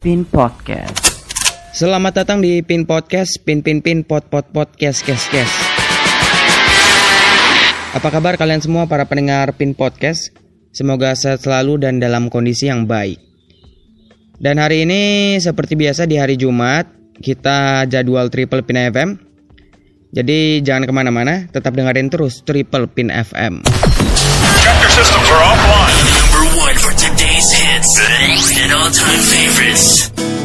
Pin Podcast. Selamat datang di Pin Podcast, Pin Pin Pin Pot Pot Podcast, Kes Kes. Apa kabar kalian semua para pendengar Pin Podcast? Semoga sehat selalu dan dalam kondisi yang baik. Dan hari ini seperti biasa di hari Jumat kita jadwal Triple Pin FM. Jadi jangan ke mana-mana, tetap dengerin terus Triple Pin FM. And all-time favorites.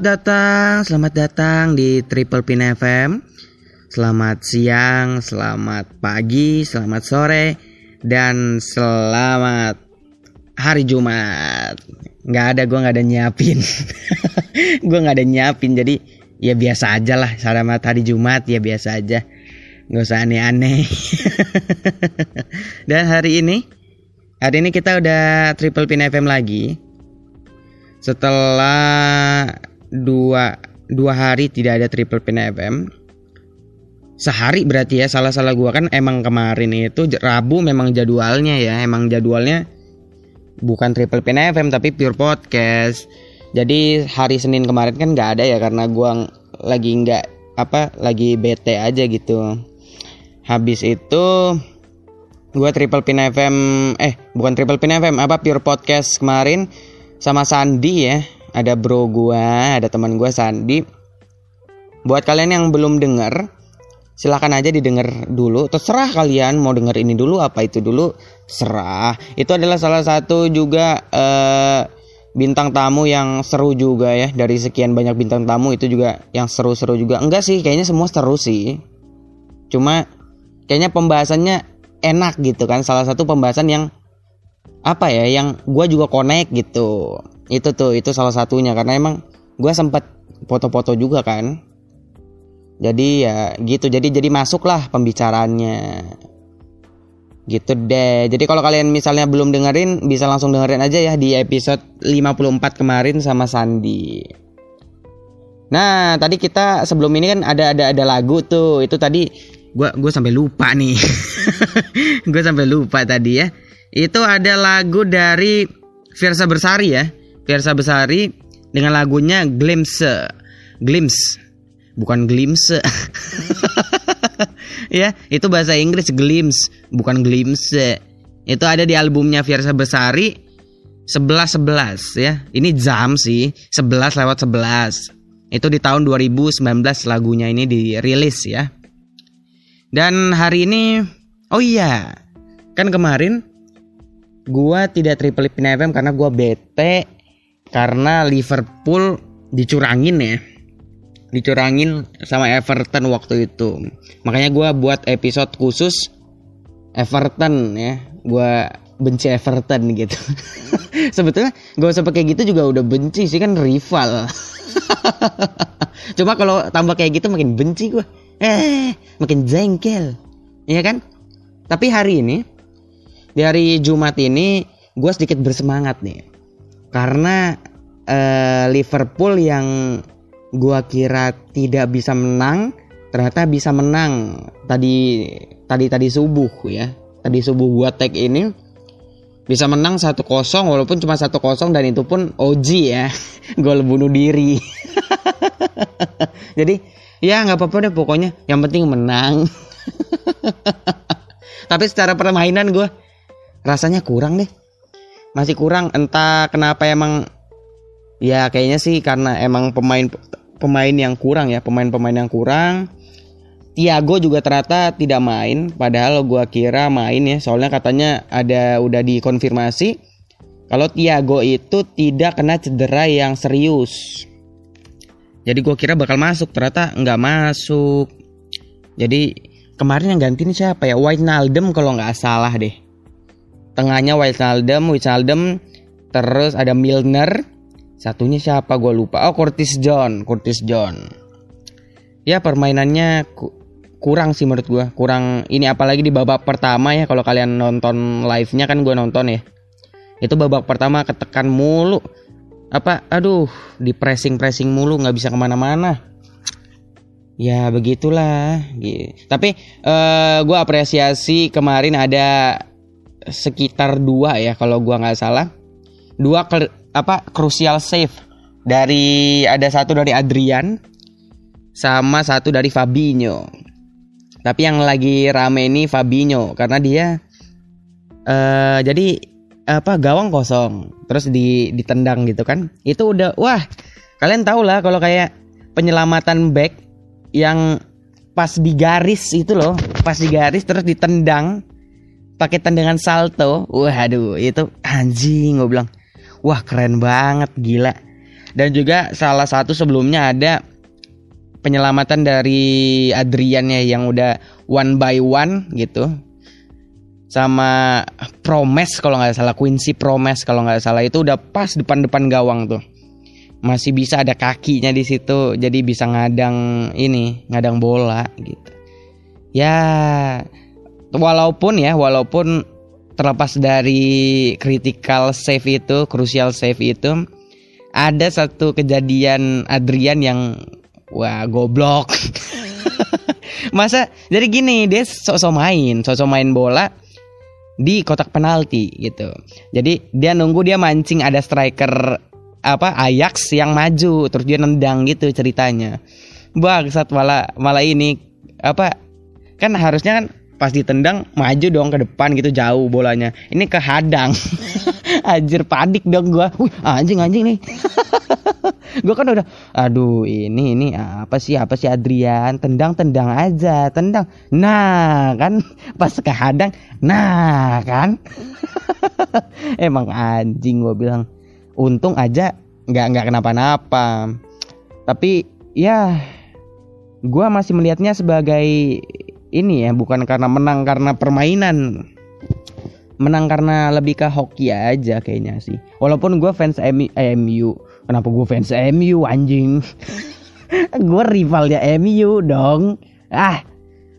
Selamat datang, selamat datang di Triple Pin FM. Selamat siang, selamat pagi, selamat sore, dan selamat hari Jumat. Nggak ada, gue nggak ada nyiapin. gue nggak ada nyiapin, jadi ya biasa aja lah. Selamat hari Jumat ya biasa aja. Nggak usah aneh-aneh. dan hari ini, hari ini kita udah Triple Pin FM lagi setelah dua dua hari tidak ada triple pin FM sehari berarti ya salah salah gua kan emang kemarin itu Rabu memang jadwalnya ya emang jadwalnya bukan triple pin FM tapi pure podcast. Jadi hari Senin kemarin kan nggak ada ya karena gua lagi nggak apa lagi bete aja gitu. Habis itu gua triple pin FM eh bukan triple pin FM apa pure podcast kemarin sama Sandi ya ada bro gua ada teman gua Sandi. Buat kalian yang belum denger silahkan aja didengar dulu. Terserah kalian mau denger ini dulu apa itu dulu serah. Itu adalah salah satu juga eh, bintang tamu yang seru juga ya. Dari sekian banyak bintang tamu itu juga yang seru-seru juga. Enggak sih kayaknya semua seru sih. Cuma kayaknya pembahasannya enak gitu kan. Salah satu pembahasan yang apa ya yang gua juga connect gitu itu tuh itu salah satunya. Karena emang gua sempat foto-foto juga kan. Jadi ya gitu. Jadi jadi masuklah pembicaraannya gitu deh. Jadi kalau kalian misalnya belum dengerin bisa langsung dengerin aja ya di episode 54 kemarin sama Sandi. Nah tadi kita sebelum ini kan ada ada ada lagu tuh. Itu tadi gua gua sampai lupa nih. Gue sampai lupa tadi ya. Itu ada lagu dari Versa Bersari ya Versa Bersari dengan lagunya Glimpse. Glimpse. Bukan Glimpse. Ya itu bahasa Inggris Glimpse. Bukan Glimpse. Itu ada di albumnya Versa Bersari 11 11 ya. Ini jam sih 11 lewat 11 itu di tahun 2019 lagunya ini dirilis ya. Dan hari ini oh iya kan kemarin gua tidak triple FM karena gua bete karena Liverpool dicurangin ya. Dicurangin sama Everton waktu itu. Makanya gua buat episode khusus Everton ya. Gua benci Everton gitu. Sebetulnya gak usah pakai gitu juga udah benci sih kan rival. Cuma kalau tambah kayak gitu makin benci gua. Eh makin jengkel. Iya kan? Tapi hari ini di hari Jumat ini gue sedikit bersemangat nih karena eh, Liverpool yang gua kira tidak bisa menang ternyata bisa menang tadi tadi tadi subuh ya. Tadi subuh gua tag ini bisa menang 1-0 walaupun cuma 1-0 dan itu pun OG ya. Gol bunuh diri. Jadi ya nggak apa-apa deh pokoknya. Yang penting menang. Tapi secara permainan gue rasanya kurang deh masih kurang entah kenapa emang ya kayaknya sih karena emang pemain pemain yang kurang ya pemain-pemain yang kurang. Tiago juga ternyata tidak main padahal gua kira main ya soalnya katanya ada udah dikonfirmasi kalau Tiago itu tidak kena cedera yang serius. Jadi gua kira bakal masuk ternyata nggak masuk. Jadi kemarin yang ganti ini siapa ya? Wijnaldum kalau nggak salah deh tengahnya Wijnaldum Wijnaldum terus ada Milner. Satunya siapa? Gue lupa. Oh Curtis John Curtis John. Ya permainannya ku- kurang sih menurut gue kurang ini apalagi di babak pertama ya kalau kalian nonton live nya kan gue nonton ya. Itu babak pertama ketekan mulu. Apa aduh di pressing pressing mulu nggak bisa ke mana-mana. Ya begitulah Gi- tapi eh gue apresiasi kemarin ada sekitar dua ya kalau gua nggak salah. Dua kel- apa crucial save. Dari ada satu dari Adrian sama satu dari Fabinho. Tapi yang lagi rame ini Fabinho karena dia eh jadi apa gawang kosong. Terus di ditendang gitu kan. Itu udah wah kalian tahu lah kalau kayak penyelamatan back yang pas di garis itu loh pas di garis terus ditendang pakai tendangan salto waduh itu anjing gue bilang wah keren banget gila Dan juga salah satu sebelumnya ada penyelamatan dari Adrian ya yang udah one by one gitu. Sama Promes kalau nggak salah Quincy Promes kalau nggak salah itu udah pas depan-depan gawang tuh. Masih bisa ada kakinya di situ jadi bisa ngadang ini, ngadang bola gitu. Ya walaupun ya walaupun terlepas dari critical save itu, crucial save itu ada satu kejadian Adrian yang wah goblok. Masa jadi gini, dia sok-sok main, sok-sok main bola di kotak penalti gitu. Jadi dia nunggu dia mancing ada striker apa Ajax yang maju terus dia nendang gitu ceritanya. Bangsat malah malah ini apa kan harusnya kan pas ditendang maju dong ke depan gitu jauh bolanya. Ini kehadang. Anjir panik dong gua. Wih, anjing anjing nih. gua kan udah aduh ini ini apa sih apa sih Adrian tendang tendang aja tendang nah kan pas kehadang nah kan emang anjing gua bilang untung aja nggak nggak kenapa-napa tapi ya gua masih melihatnya sebagai ini ya bukan karena menang karena permainan. Menang karena lebih ke hoki aja kayaknya sih. Walaupun gue fans MU, eh, MU kenapa gue fans MU anjing? Gue rivalnya MU dong. Ah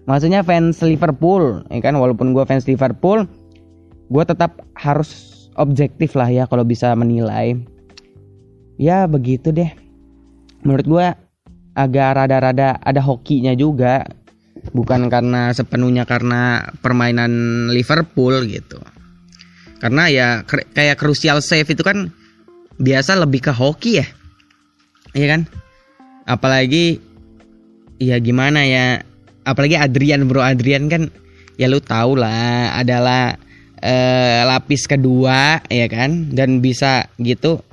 maksudnya fans Liverpool ya kan? Walaupun gue fans Liverpool gue tetap harus objektif lah ya kalau bisa menilai. Ya begitu deh. Menurut gue agak rada-rada ada hokinya juga bukan karena sepenuhnya karena permainan Liverpool gitu. Karena ya kayak crucial save itu kan biasa lebih ke hoki ya. Iya kan? Apalagi ya gimana ya apalagi Adrian bro. Adrian kan ya lu tau lah adalah eh, lapis kedua ya kan? Dan bisa gitu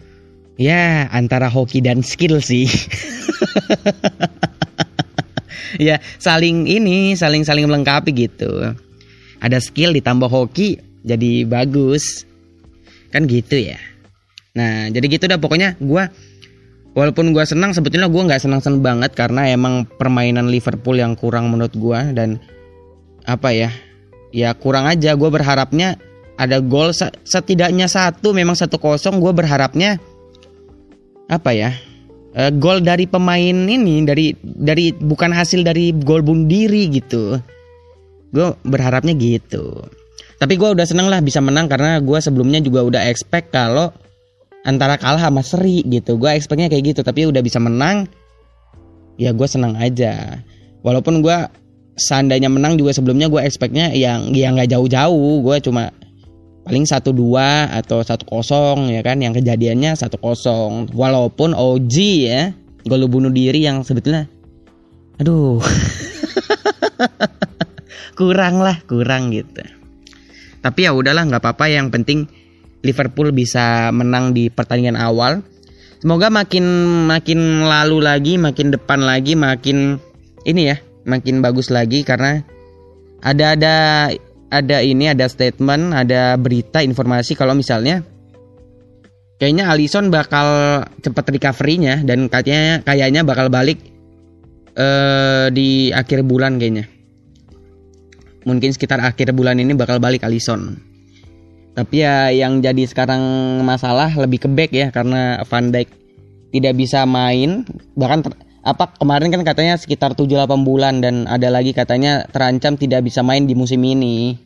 ya antara hoki dan skill sih ya saling ini saling saling melengkapi gitu. Ada skill ditambah hoki jadi bagus. Kan gitu ya. Nah jadi gitu dah pokoknya gua walaupun gua senang sebetulnya gua nggak senang senang banget karena emang permainan Liverpool yang kurang menurut gua dan apa ya ya kurang aja. Gue berharapnya ada gol se- setidaknya satu memang satu kosong gue berharapnya apa ya eh, gol dari pemain ini dari dari bukan hasil dari gol bunuh diri gitu. Gue berharapnya gitu. Tapi gue udah seneng lah bisa menang karena gue sebelumnya juga udah expect kalau antara kalah sama seri gitu. Gue expectnya kayak gitu tapi udah bisa menang ya gue senang aja. Walaupun gue seandainya menang juga sebelumnya gue expectnya yang yang nggak jauh-jauh. Gue cuma paling satu dua atau satu kosong ya kan? Yang kejadiannya satu kosong. Walaupun OG ya gol bunuh diri yang sebetulnya aduh. Kurang lah kurang gitu. Tapi ya udahlah nggak apa-apa. Yang penting Liverpool bisa menang di pertandingan awal. Semoga makin makin lalu lagi makin depan lagi makin ini ya makin bagus lagi. Karena ada ada ada ini ada statement ada berita informasi. Kalau misalnya kayaknya Alisson bakal cepat recovery-nya dan katanya kayaknya bakal balik eh di akhir bulan kayaknya. Mungkin sekitar akhir bulan ini bakal balik Alisson tapi ya yang jadi sekarang masalah lebih ke back ya karena Van Dijk tidak bisa main. Bahkan apa kemarin kan katanya sekitar 7-8 bulan dan ada lagi katanya terancam tidak bisa main di musim ini.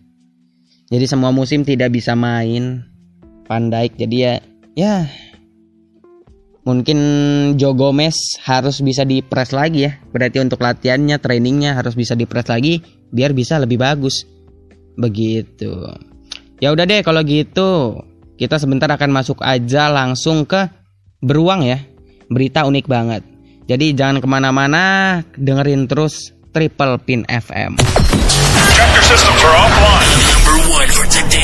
Jadi semua musim tidak bisa main Dijk. Jadi ya ya mungkin Joe Gomez harus bisa dipres lagi ya. Berarti untuk latihannya, trainingnya harus bisa dipres lagi biar bisa lebih bagus. Begitu. Ya udah deh kalau gitu kita sebentar akan masuk aja langsung ke beruang ya. Berita unik banget. Jadi jangan ke mana-mana, dengerin terus Triple Pin FM. Chapter systems are offline. Number one for today's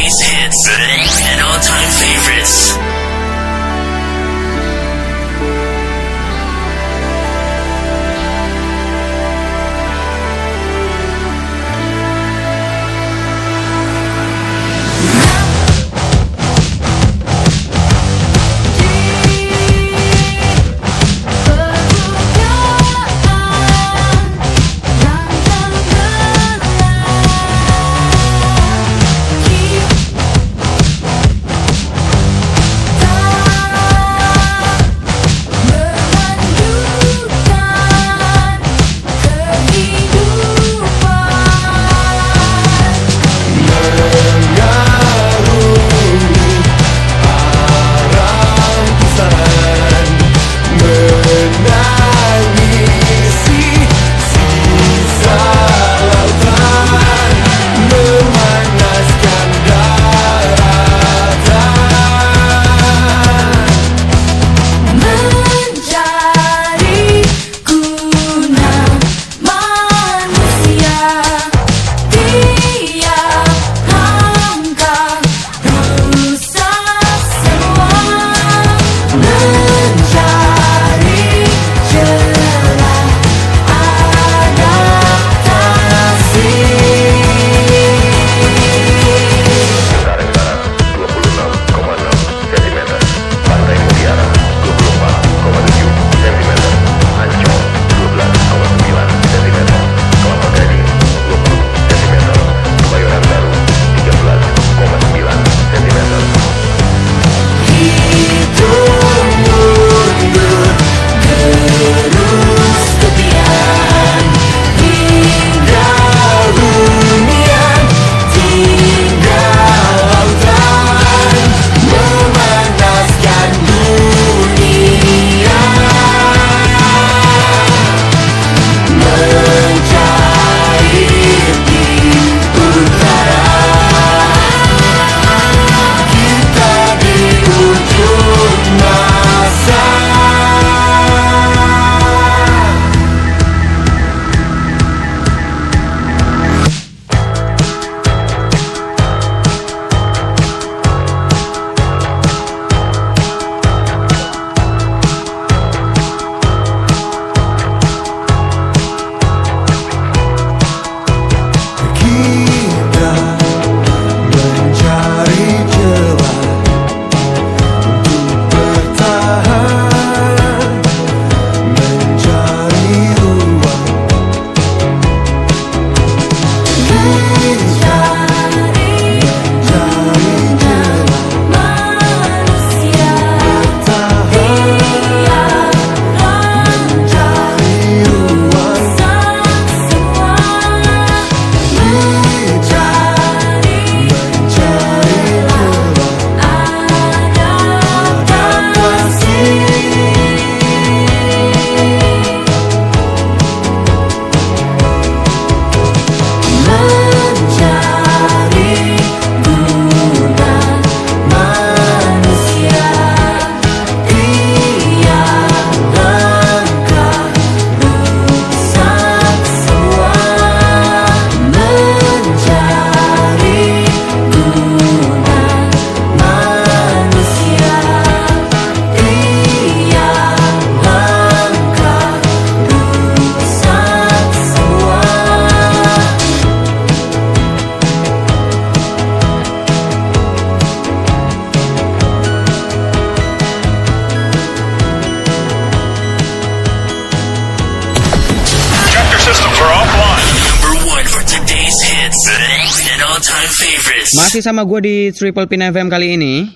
Masih sama gue di Triple Pin FM kali ini.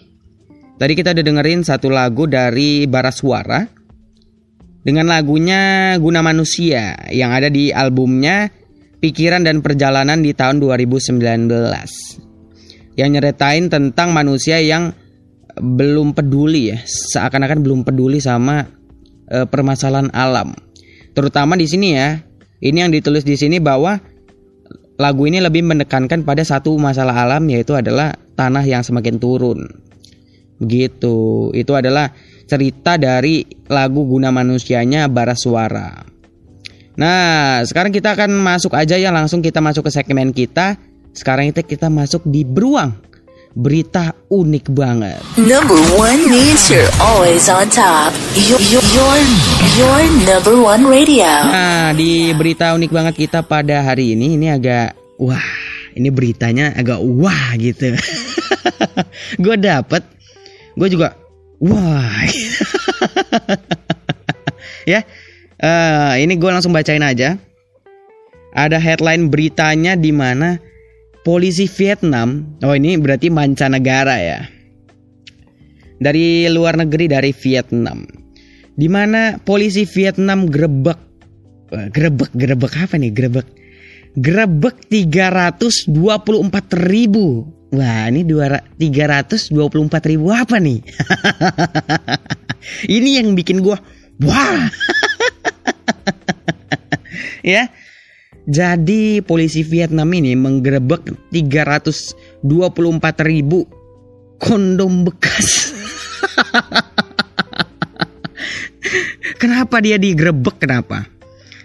Tadi kita udah dengerin satu lagu dari Baraswara dengan lagunya Guna Manusia yang ada di albumnya Pikiran dan Perjalanan di tahun 2019. Yang nyeritain tentang manusia yang belum peduli ya, seakan-akan belum peduli sama eh, permasalahan alam. Terutama di sini ya. Ini yang ditulis di sini bahwa lagu ini lebih menekankan pada satu masalah alam yaitu adalah tanah yang semakin turun. Begitu. Itu adalah cerita dari lagu Guna Manusianya Baraswara. Nah, sekarang kita akan masuk aja ya langsung kita masuk ke segmen kita. Sekarang itu kita masuk di Beruang. Berita unik banget. Number one means you're always on top. Your, your, your, your number one radio. Nah, di berita unik banget kita pada hari ini ini agak wah, ini beritanya agak wah gitu. gue dapet, gue juga wah. ya, eh, ini gue langsung bacain aja. Ada headline beritanya di mana polisi Vietnam, oh ini berarti mancanegara ya. Dari luar negeri dari Vietnam. Di mana polisi Vietnam grebek? Eh, grebek grebek apa nih? Grebek. Grebek 324 ribu. Wah ini 324 ribu apa nih? Ini yang bikin gua wah. Ya jadi polisi Vietnam ini menggerebek 324 ribu kondom bekas Kenapa dia digerebek? Kenapa?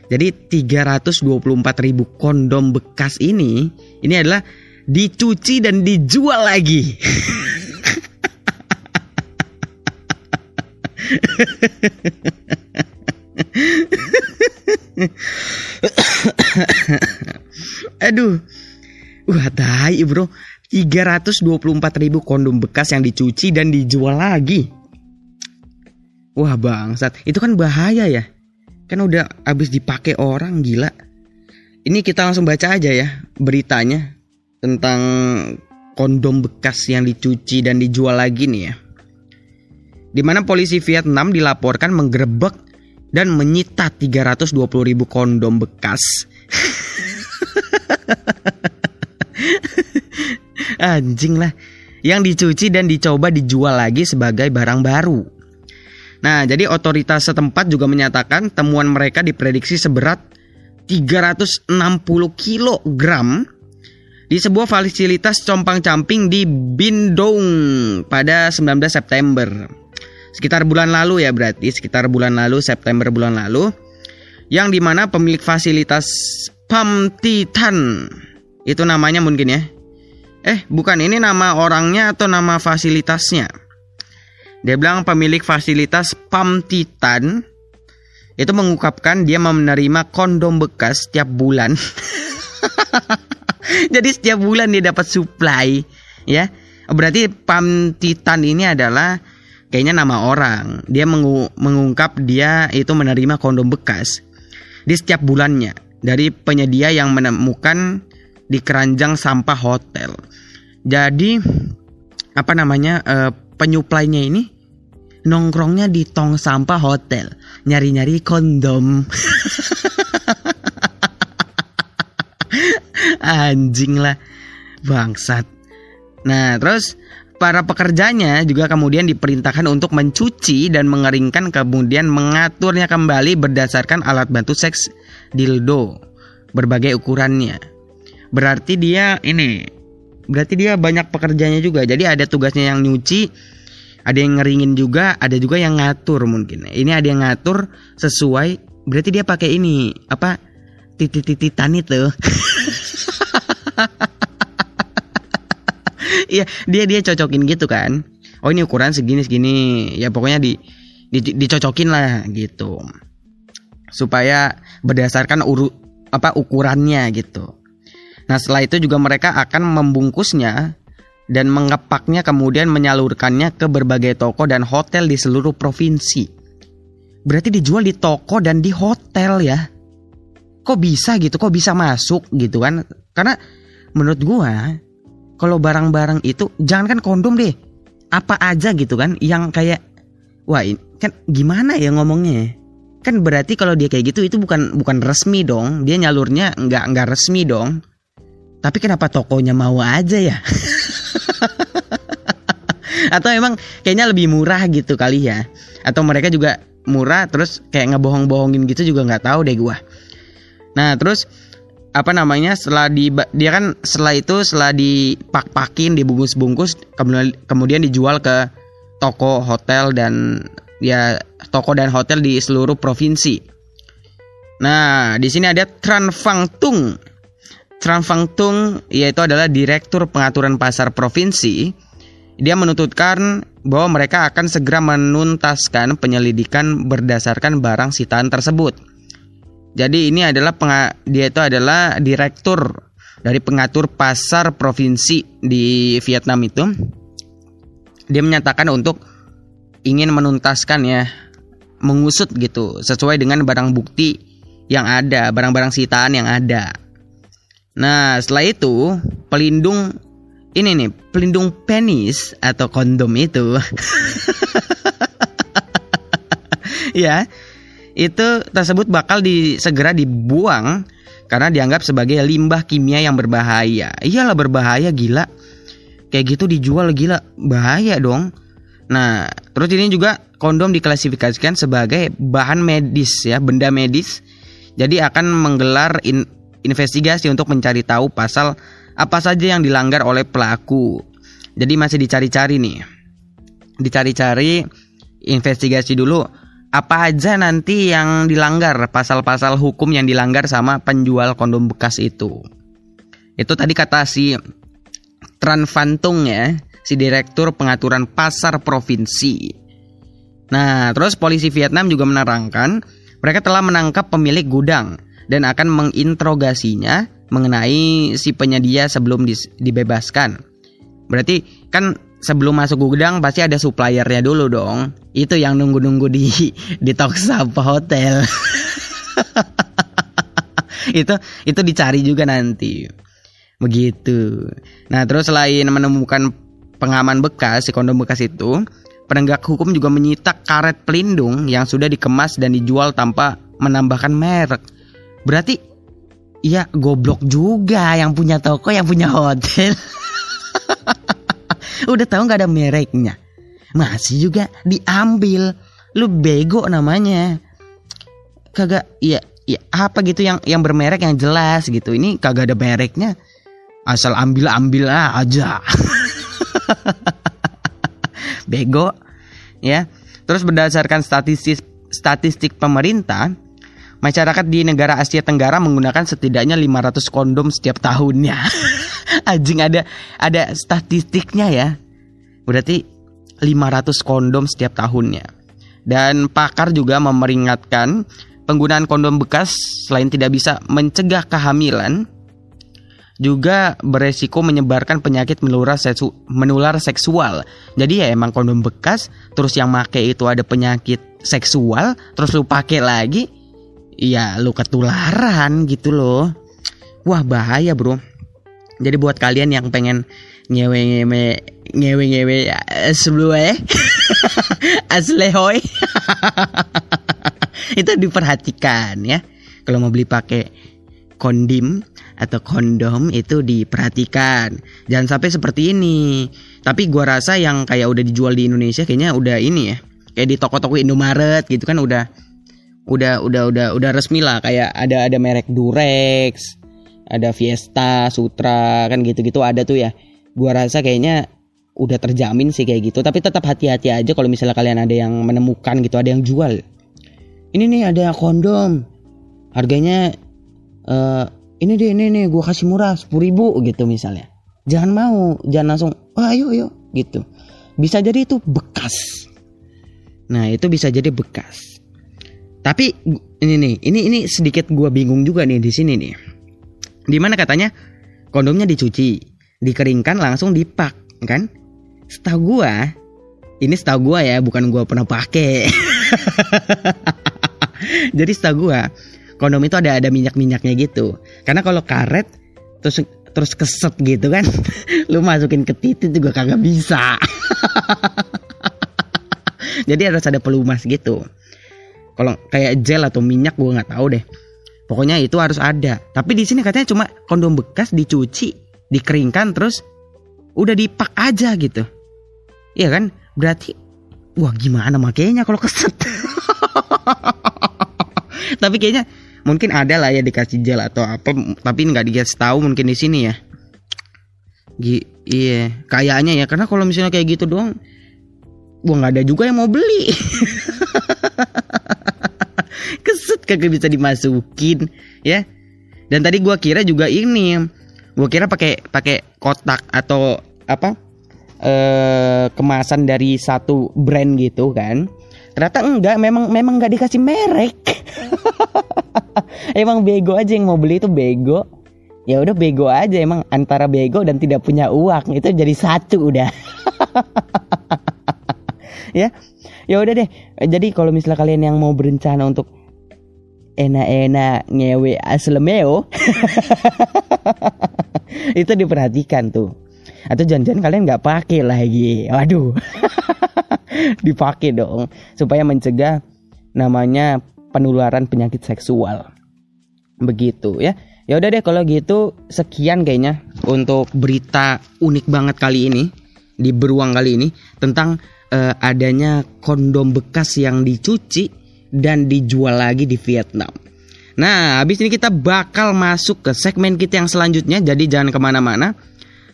Jadi 324 ribu kondom bekas ini ini adalah dicuci dan dijual lagi. Aduh. Wah, tai, Bro. 324 ribu kondom bekas yang dicuci dan dijual lagi. Wah bangsat, itu kan bahaya ya. Kan udah habis dipakai orang gila. Ini kita langsung baca aja ya beritanya tentang kondom bekas yang dicuci dan dijual lagi nih ya. Di mana polisi Vietnam dilaporkan menggerebek dan menyita 320 ribu kondom bekas. Anjing lah. Yang dicuci dan dicoba dijual lagi sebagai barang baru. Nah, jadi otoritas setempat juga menyatakan temuan mereka diprediksi seberat 360 kg di sebuah fasilitas compang-camping di Bindong pada 19 September. Sekitar bulan lalu ya berarti, sekitar bulan lalu September bulan lalu. Yang di mana pemilik fasilitas Pam Titan itu namanya mungkin ya. Eh, bukan ini nama orangnya atau nama fasilitasnya? Dia bilang pemilik fasilitas Pam Titan itu mengungkapkan dia menerima kondom bekas setiap bulan. Jadi setiap bulan dia dapat supply, ya. Berarti Pam Titan ini adalah kayaknya nama orang. Dia mengu mengungkap dia itu menerima kondom bekas. Di setiap bulannya dari penyedia yang menemukan di keranjang sampah hotel. Jadi apa namanya uh, penyuplainya ini nongkrongnya di tong sampah hotel. Nyari-nyari kondom. Anjing lah. Bangsat. Nah terus para pekerjanya juga kemudian diperintahkan untuk mencuci dan mengeringkan kemudian mengaturnya kembali berdasarkan alat bantu seks dildo berbagai ukurannya. Berarti dia ini berarti dia banyak pekerjanya juga. Jadi ada tugasnya yang nyuci ada yang ngeringin juga ada juga yang ngatur mungkin. Ini ada yang ngatur sesuai berarti dia pakai ini apa titit-tititan itu Iya dia dia cocokin gitu kan oh ini ukuran segini segini ya pokoknya di, di dicocokin lah gitu supaya berdasarkan uru apa ukurannya gitu Nah setelah itu juga mereka akan membungkusnya dan mengepaknya kemudian menyalurkannya ke berbagai toko dan hotel di seluruh provinsi. Berarti dijual di toko dan di hotel ya. Kok bisa gitu? Kok bisa masuk gitu kan? Karena menurut gua kalau barang-barang itu jangan kan kondom deh. Apa aja gitu kan yang kayak wah kan gimana ya ngomongnya? Kan berarti kalau dia kayak gitu itu bukan bukan resmi dong. Dia nyalurnya nggak nggak resmi dong. Tapi kenapa tokonya mau aja ya? Atau emang kayaknya lebih murah gitu kali ya? Atau mereka juga murah terus kayak ngebohong-bohongin gitu juga nggak tahu deh gua. Nah terus apa namanya setelah di dia kan setelah itu setelah dipak-pakin dibungkus-bungkus kemudian dijual ke toko hotel dan ya toko dan hotel di seluruh provinsi. Nah, di sini ada Tran Fang Tung. Tran Fang Tung yaitu adalah direktur pengaturan pasar provinsi. Dia menuntutkan bahwa mereka akan segera menuntaskan penyelidikan berdasarkan barang sitaan tersebut. Jadi ini adalah dia itu adalah direktur dari pengatur pasar provinsi di Vietnam itu. Dia menyatakan untuk ingin menuntaskan ya, mengusut gitu sesuai dengan barang bukti yang ada, barang-barang sitaan yang ada. Nah, setelah itu pelindung ini nih, pelindung penis atau kondom itu. ya, itu tersebut bakal di, segera dibuang karena dianggap sebagai limbah kimia yang berbahaya. Iyalah berbahaya gila. Kayak gitu dijual gila, bahaya dong. Nah, terus ini juga kondom diklasifikasikan sebagai bahan medis ya, benda medis. Jadi akan menggelar in- investigasi untuk mencari tahu pasal apa saja yang dilanggar oleh pelaku. Jadi masih dicari-cari nih. Dicari-cari investigasi dulu apa aja nanti yang dilanggar, pasal-pasal hukum yang dilanggar sama penjual kondom bekas itu. Itu tadi kata si Tran Fantung ya, si direktur pengaturan pasar provinsi. Nah, terus polisi Vietnam juga menerangkan mereka telah menangkap pemilik gudang dan akan menginterogasinya mengenai si penyedia sebelum dibebaskan. Berarti kan sebelum masuk gudang pasti ada suppliernya dulu dong. Itu yang nunggu-nunggu di di Toksapa Hotel. itu itu dicari juga nanti. Begitu. Nah, terus selain menemukan pengaman bekas si kondom bekas itu, penegak hukum juga menyita karet pelindung yang sudah dikemas dan dijual tanpa menambahkan merek. Berarti ya goblok juga yang punya toko, yang punya hotel. Udah tahu nggak ada mereknya. Masih juga diambil. Lu bego namanya. Kagak ya ya apa gitu yang yang bermerek yang jelas gitu. Ini kagak ada mereknya. Asal ambil-ambil aja. bego ya. Terus berdasarkan statistik statistik pemerintah, masyarakat di negara Asia Tenggara menggunakan setidaknya 500 kondom setiap tahunnya. Anjing ada ada statistiknya ya. Berarti 500 kondom setiap tahunnya. Dan pakar juga memperingatkan penggunaan kondom bekas selain tidak bisa mencegah kehamilan juga beresiko menyebarkan penyakit menular, menular seksual. Jadi ya emang kondom bekas, terus yang make itu ada penyakit seksual, terus lu pakai lagi, ya lu ketularan gitu loh. Wah bahaya bro. Jadi buat kalian yang pengen ngewe ngewe ngewe ngewe sebelumnya aslehoy itu diperhatikan ya. Kalau mau beli pakai kondim atau kondom itu diperhatikan. Jangan sampai seperti ini. Tapi gua rasa yang kayak udah dijual di Indonesia kayaknya udah ini ya. Kayak di toko-toko Indomaret gitu kan udah udah udah udah udah resmi lah kayak ada ada merek Durex, ada Fiesta, Sutra kan gitu-gitu ada tuh ya. Gua rasa kayaknya udah terjamin sih kayak gitu. Tapi tetap hati-hati aja kalau misalnya kalian ada yang menemukan gitu, ada yang jual. Ini nih ada kondom. Harganya eh ini deh ini nih gue kasih murah sepuluh ribu gitu misalnya jangan mau jangan langsung oh, ayo ayo gitu bisa jadi itu bekas nah itu bisa jadi bekas tapi ini nih ini ini sedikit gue bingung juga nih di sini nih di mana katanya kondomnya dicuci dikeringkan langsung dipak kan? Setahu gue ini setahu gue ya bukan gue pernah pakai jadi setahu gue kondom itu ada ada minyak minyaknya gitu. Karena kalau karet terus terus keset gitu kan lu masukin ke titik juga kagak bisa. Jadi harus ada pelumas gitu. Kalau kayak gel atau minyak gua nggak tahu deh pokoknya itu harus ada. Tapi di sini katanya cuma kondom bekas dicuci dikeringkan terus udah dipak aja gitu. Iya kan? Berarti wah gimana makanya kalau keset? Tapi kayaknya mungkin ada lah ya dikasih gel atau apa tapi nggak dikasih tahu mungkin di sini ya. Iya kayaknya ya. Karena kalau misalnya kayak gitu doang gua nggak ada juga yang mau beli kagak bisa dimasukin ya. Dan tadi gua kira juga ini gua kira pakai pakai kotak atau apa eh kemasan dari satu brand gitu kan. Ternyata enggak memang memang nggak dikasih merek. Emang bego aja yang mau beli itu bego. Ya udah bego aja emang antara bego dan tidak punya uang itu jadi satu udah. Ya. Ya udah deh. Jadi kalau misalnya kalian yang mau berencana untuk enak-enak ngewe aslemeo itu diperhatikan tuh. Atau jangan-jangan kalian nggak pakai lagi waduh. Dipakai dong supaya mencegah namanya penularan penyakit seksual. Begitu ya. Ya udah deh kalau gitu sekian kayaknya untuk berita unik banget kali ini di beruang kali ini tentang eh, adanya kondom bekas yang dicuci dan dijual lagi di Vietnam. Nah, habis ini kita bakal masuk ke segmen kita yang selanjutnya, jadi jangan ke mana-mana.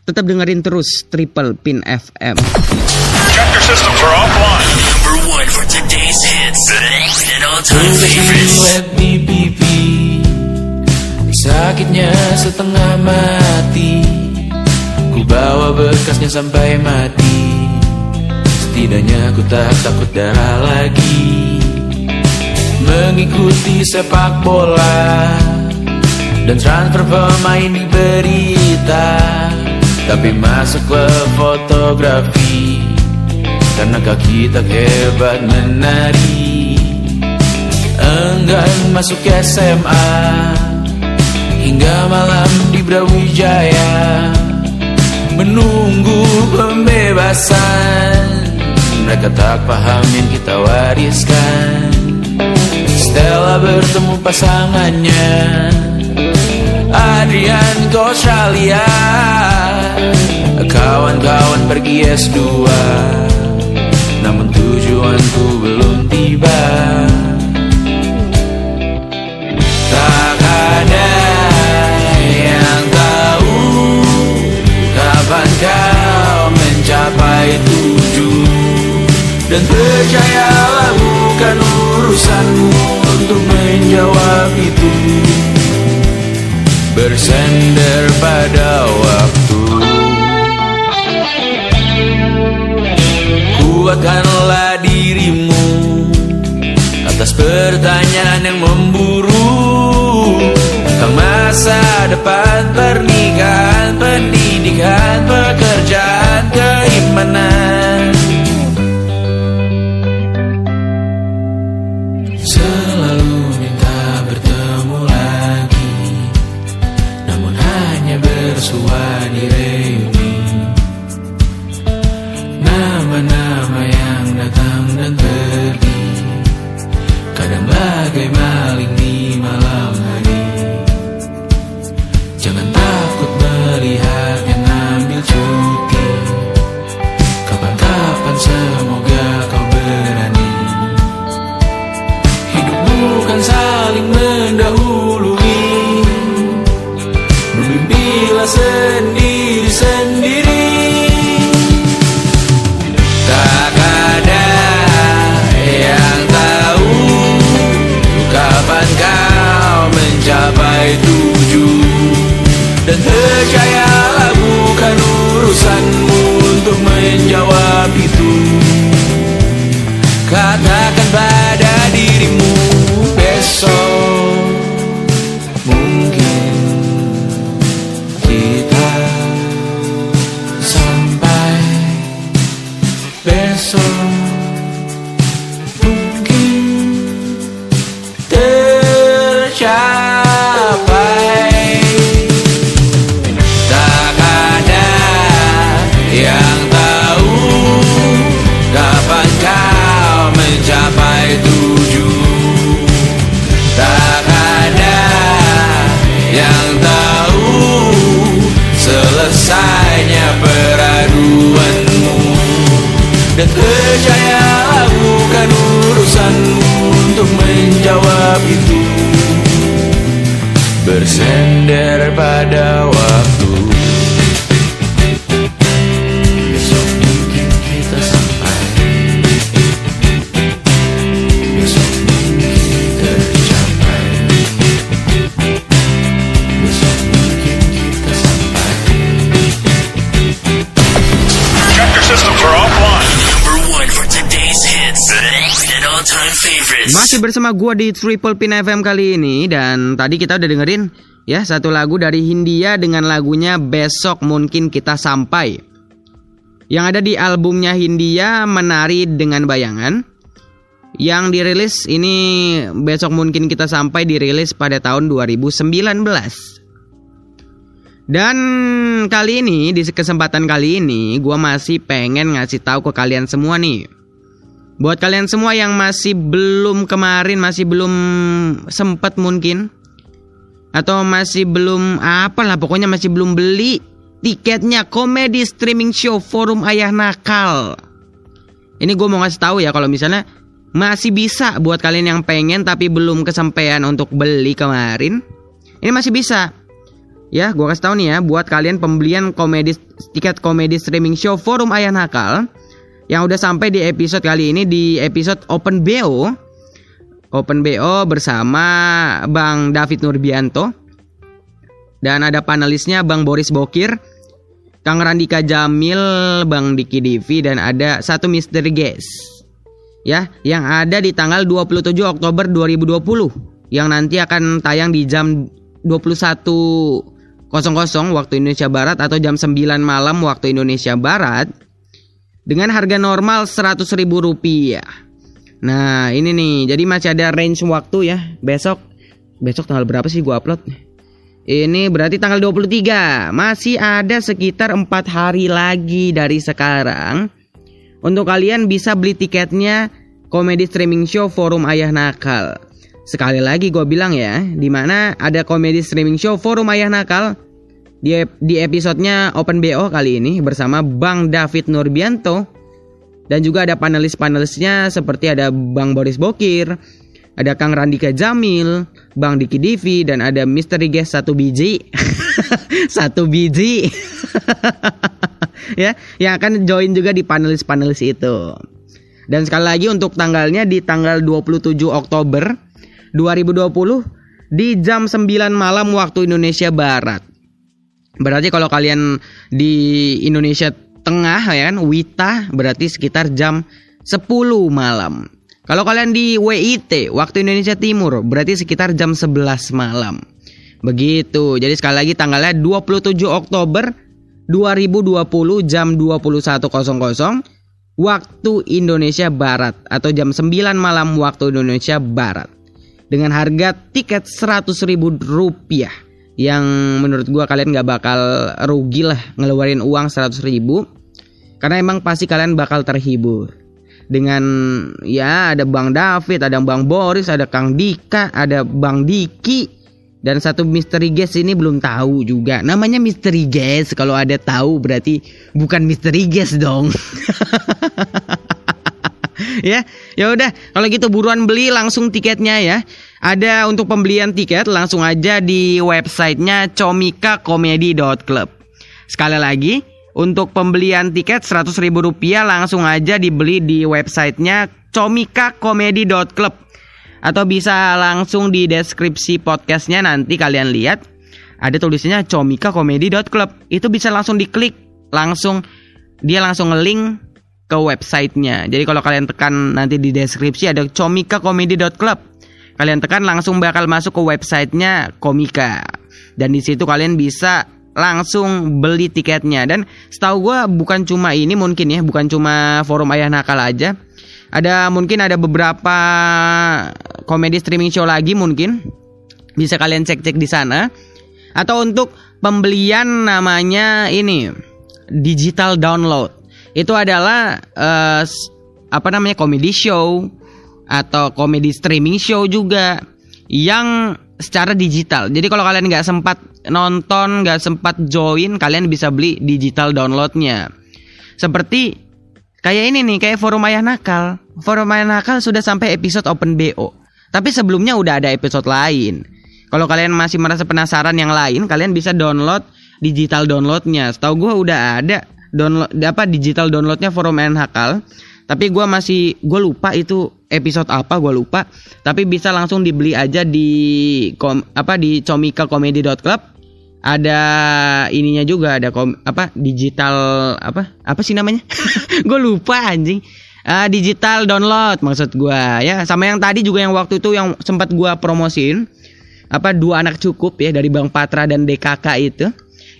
Tetap dengerin terus Triple Pin FM. Chapter systems are offline. Number one for today's hits and all-time favorites. Let me pipi Sakitnya setengah mati Ku bawa bekasnya sampai mati Setidaknya ku tak takut darah lagi Mengikuti sepak bola Dan transfer pemain di berita. Tapi masuk ke fotografi Karena kaki tak hebat menari. Enggan masuk SMA Hingga malam di Brawijaya. Menunggu pembebasan. Mereka tak paham yang kita wariskan Stella bertemu pasangannya. Adrian ke Australia. Kawan-kawan pergi S2 Namun tujuanku belum tiba. Tak ada yang tahu Kapan kau mencapai tujuh. Dan percayalah bukan urusanmu Untuk menjawab itu. Bersender pada waktu. Kuatkanlah dirimu Atas pertanyaan yang memburu. Tentang masa depan pernikahan Pendidikan, pekerjaan, keimanan Bersama gua di Triple Pin FM kali ini dan tadi kita udah dengerin ya satu lagu dari Hindia dengan lagunya Besok Mungkin Kita Sampai. Yang ada di albumnya Hindia Menari dengan Bayangan. Yang dirilis ini Besok Mungkin Kita Sampai dirilis pada tahun 2019. Dan kali ini di kesempatan kali ini gua masih pengen ngasih tahu ke kalian semua nih. Buat kalian semua yang masih belum kemarin masih belum sempat mungkin atau masih belum apalah pokoknya masih belum beli tiketnya komedi streaming show Forum Ayah Nakal. Ini gue mau ngasih tahu ya kalau misalnya masih bisa buat kalian yang pengen tapi belum kesampaian untuk beli kemarin. Ini masih bisa. Ya, gue kasih tahu nih ya buat kalian pembelian komedi tiket komedi streaming show Forum Ayah Nakal yang udah sampai di episode kali ini di episode Open BO. Open BO bersama Bang David Nurbianto dan ada panelisnya Bang Boris Bokir, Kang Randika Jamil, Bang Diki Divi dan ada satu misteri guest. Ya, yang ada di tanggal 27 Oktober 2020 yang nanti akan tayang di jam 21.00 waktu Indonesia Barat atau jam 9 malam waktu Indonesia Barat dengan harga normal Rp100.000 rupiah. Nah ini nih, jadi masih ada range waktu ya besok. Besok tanggal berapa sih gua upload? Ini berarti tanggal 23 Masih ada sekitar 4 hari lagi dari sekarang Untuk kalian bisa beli tiketnya Komedi streaming show Forum Ayah Nakal Sekali lagi gue bilang ya Di mana ada komedi streaming show Forum Ayah Nakal di, di episodenya Open BO kali ini bersama Bang David Nurbianto dan juga ada panelis-panelisnya seperti ada Bang Boris Bokir, ada Kang Randika Jamil, Bang Diki Divi dan ada Misteri Guest satu biji, satu biji, ya yang akan join juga di panelis-panelis itu. Dan sekali lagi untuk tanggalnya di tanggal 27 Oktober 2020 di jam 9 malam waktu Indonesia Barat. Berarti kalau kalian di Indonesia Tengah ya kan Wita berarti sekitar jam 10 malam. Kalau kalian di WIT waktu Indonesia Timur berarti sekitar jam 11 malam. Begitu. Jadi sekali lagi tanggalnya 27 Oktober 2020 jam 21.00 waktu Indonesia Barat atau jam 9 malam waktu Indonesia Barat. Dengan harga tiket 100.000 rupiah yang menurut gua kalian nggak bakal rugi lah ngeluarin uang 100 ribu karena emang pasti kalian bakal terhibur dengan ya ada Bang David, ada Bang Boris, ada Kang Dika, ada Bang Diki dan satu misteri guest ini belum tahu juga. Namanya misteri guest kalau ada tahu berarti bukan misteri guest dong. ya, ya udah kalau gitu buruan beli langsung tiketnya ya. Ada untuk pembelian tiket langsung aja di websitenya comikakomedi.club. Sekali lagi, untuk pembelian tiket Rp100.000 langsung aja dibeli di websitenya comikakomedi.club. Atau bisa langsung di deskripsi podcastnya nanti kalian lihat. Ada tulisannya comikakomedi.club. Itu bisa langsung diklik, langsung dia langsung nge-link ke websitenya. Jadi kalau kalian tekan nanti di deskripsi ada comikakomedi.club kalian tekan langsung bakal masuk ke websitenya Komika dan di situ kalian bisa langsung beli tiketnya. Dan setahu gue bukan cuma ini mungkin ya bukan cuma forum ayah nakal aja. Ada mungkin ada beberapa komedi streaming show lagi mungkin. Bisa kalian cek-cek di sana. Atau untuk pembelian namanya ini digital download. Itu adalah s- apa namanya comedy show atau comedy streaming show juga yang secara digital. Jadi kalau kalian nggak sempat nonton, nggak sempat join, kalian bisa beli digital downloadnya. Seperti kayak ini nih, kayak forum ayah nakal. Forum ayah nakal sudah sampai episode open BO. Tapi sebelumnya udah ada episode lain. Kalau kalian masih merasa penasaran yang lain, kalian bisa download digital downloadnya. Setahu gue udah ada download apa digital downloadnya forum ayah nakal. Tapi gue masih gue lupa itu episode apa gue lupa. Tapi bisa langsung dibeli aja di kom, apa di comicalcomedy.club ada ininya juga ada kom, apa digital apa apa sih namanya? Gue lupa anjing. Ah, digital download maksud gua ya. Sama yang tadi juga yang waktu itu yang sempat gua promosiin. Apa dua anak cukup ya dari Bang Patra dan DKK itu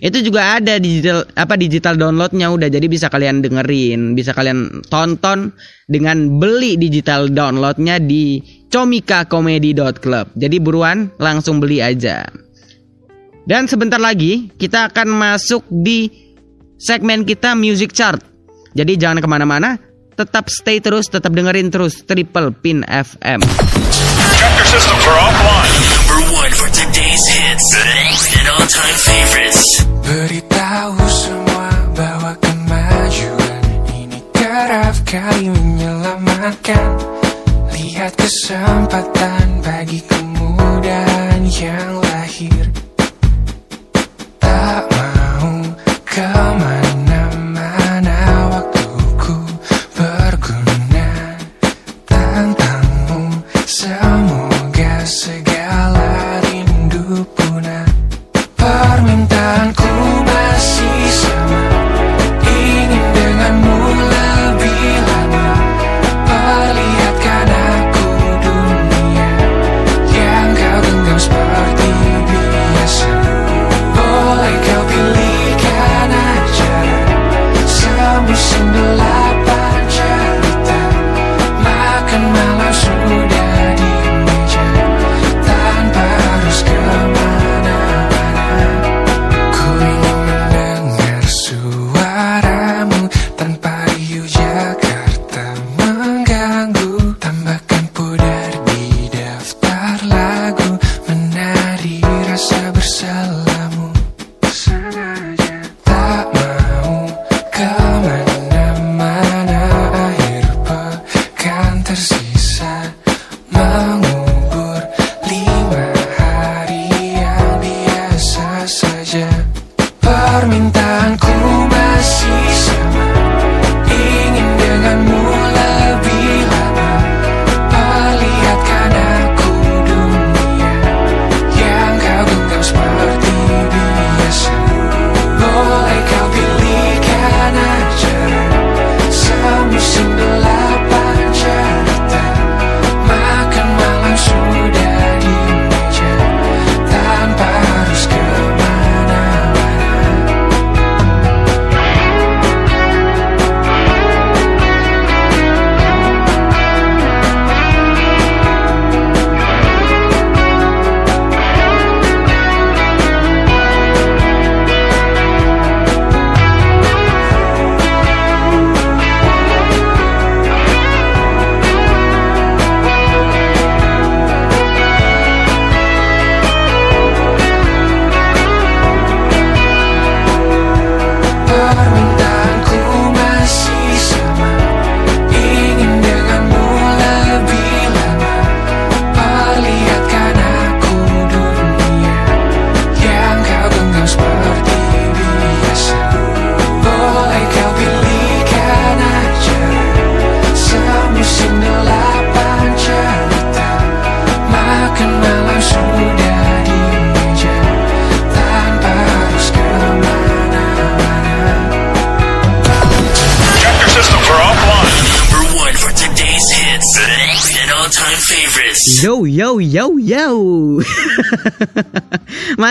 itu juga ada digital apa digital downloadnya. Udah jadi bisa kalian dengerin bisa kalian tonton dengan beli digital downloadnya di comicacomedy.club jadi buruan langsung beli aja. Dan sebentar lagi kita akan masuk di segmen kita music chart. Jadi jangan ke mana-mana, tetap stay terus, tetap dengerin terus Triple Pin FM. Hits and all-time favorites. Beritahu semua bahwa kemajuan ini kerap kali menyelamatkan. Lihat kesempatan bagi kemudahan yang lahir. Tak mau ke mana-mana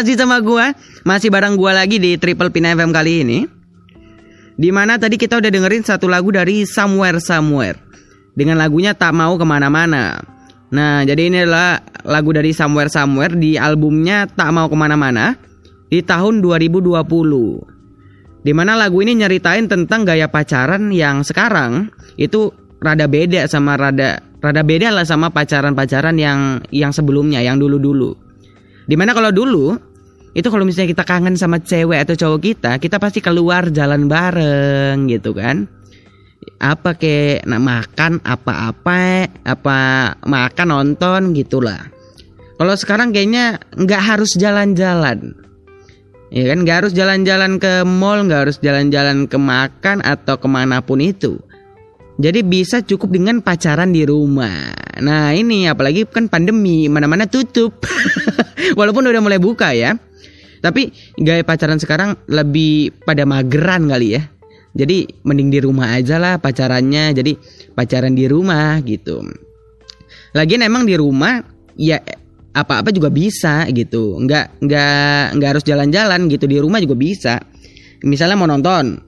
masih sama gua, masih bareng gua lagi di Triple Pin FM kali ini. Di mana tadi kita udah dengerin satu lagu dari Somewhere Somewhere dengan lagunya Tak Mau Ke mana-Mana. Nah, jadi ini adalah lagu dari Somewhere Somewhere di albumnya Tak Mau Ke mana-Mana di tahun 2020. Di mana lagu ini nyeritain tentang gaya pacaran yang sekarang itu rada beda sama rada rada beda lah sama pacaran-pacaran yang yang sebelumnya, yang dulu-dulu. Di mana kalau dulu itu kalau misalnya kita kangen sama cewek atau cowok kita, kita pasti keluar jalan bareng gitu kan. Apa kayak nah, makan apa-apa, apa makan nonton gitulah. Kalau sekarang kayaknya nggak harus jalan-jalan. Ya kan nggak harus jalan-jalan ke mall, nggak harus jalan-jalan ke makan atau ke mana pun itu. Jadi bisa cukup dengan pacaran di rumah. Nah ini apalagi kan pandemi, mana-mana tutup. Walaupun udah mulai buka ya. Tapi gaya pacaran sekarang lebih pada mageran kali ya. Jadi mending di rumah aja lah pacarannya. Jadi pacaran di rumah gitu. Lagian emang di rumah ya apa-apa juga bisa gitu. Nggak nggak nggak harus jalan-jalan gitu di rumah juga bisa. Misalnya mau nonton,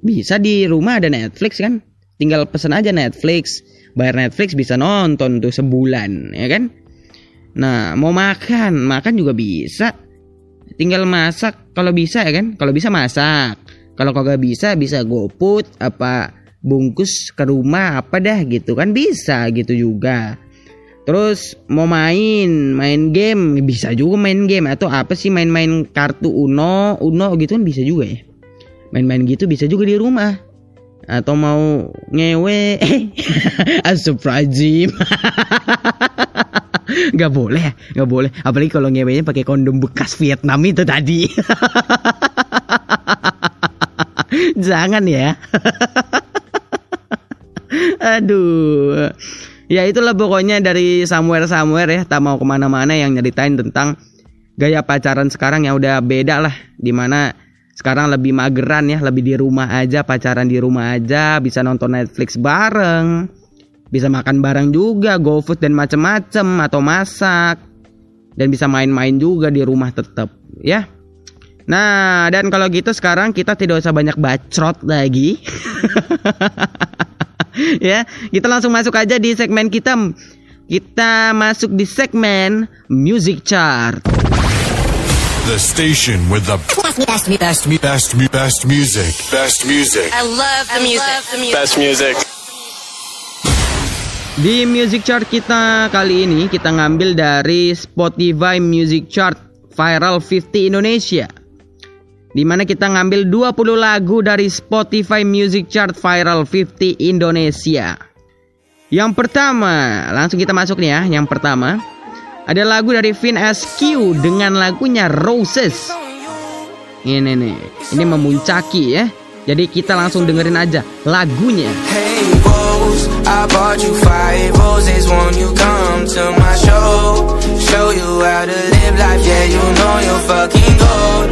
bisa di rumah ada Netflix kan. Tinggal pesen aja Netflix, bayar Netflix bisa nonton tuh sebulan ya kan. Nah mau makan, makan juga bisa. Tinggal masak kalau bisa ya kan. Kalau bisa masak. Kalau kagak bisa bisa goput apa bungkus ke rumah apa dah gitu kan bisa gitu juga. Terus mau main, main game bisa juga main game atau apa sih main-main kartu Uno, Uno gitu kan bisa juga ya. Main-main gitu bisa juga di rumah. Atau mau ngewe, Astagfirullahaladzim. Gak boleh, gak boleh. Apalagi kalau ngewenya pakai kondom bekas Vietnam itu tadi. Jangan ya. Aduh. Ya itulah pokoknya dari somewhere somewhere ya tak mau ke mana-mana yang nyeritain tentang gaya pacaran sekarang yang udah beda lah di mana sekarang lebih mageran ya lebih di rumah aja pacaran di rumah aja bisa nonton Netflix bareng bisa makan bareng juga GoFood dan macem-macem atau masak dan bisa main-main juga di rumah tetap ya nah dan kalau gitu sekarang kita tidak usah banyak bacot lagi ya, kita langsung masuk aja di segmen kita. Kita masuk di segmen Music Chart. The station with the best, best, best, best, best music. Best music. I love the music. Best music. Di Music Chart kita kali ini kita ngambil dari Spotify Music Chart Viral 50 Indonesia. Di mana kita ngambil 20 lagu dari Spotify Music Chart Viral 50 Indonesia. Yang pertama, langsung kita masuk nih ya. Yang pertama, ada lagu dari Vin SQ dengan lagunya Roses. Ini nih, ini memuncaki ya. Jadi kita langsung dengerin aja lagunya. Hey Rose, I bought you five roses when you come to my show. Show you how to live life, yeah, you know you're fucking gold.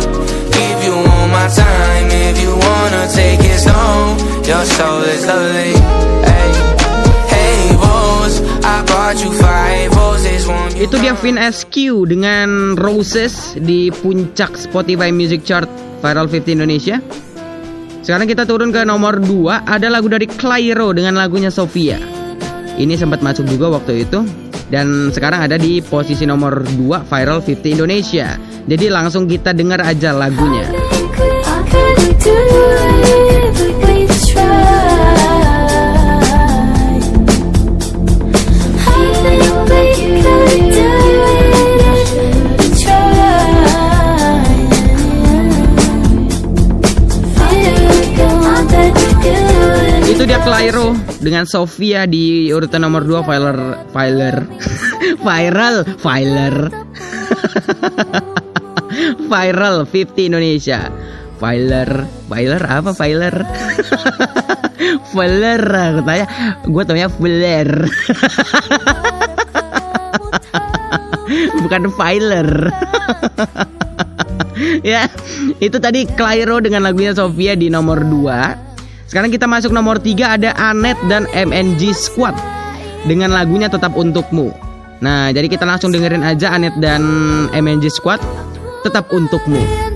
Give you all my time if you wanna take it slow. Your soul is lovely. Hey, hey Rose, I bought you five roses when you Itu dia Vin SQ dengan Roses di puncak Spotify Music Chart Viral 50 Indonesia. Sekarang kita turun ke nomor 2 Ada lagu dari Clairo dengan lagunya Sofia Ini sempat masuk juga waktu itu. Dan sekarang ada di posisi nomor 2 Viral 50 Indonesia. Jadi langsung kita dengar aja lagunya Clairo dengan Sofia di urutan nomor 2 Filer Filer Viral Filer Viral 50 Indonesia. Filer Filer apa Filer Filer aku tanya. Gue taunya Filer bukan Filer ya itu tadi Clairo dengan lagunya Sofia di nomor 2 sekarang kita masuk nomor 3 ada Anet dan MNG Squad dengan lagunya Tetap Untukmu. Nah, jadi kita langsung dengerin aja Anet dan MNG Squad Tetap Untukmu.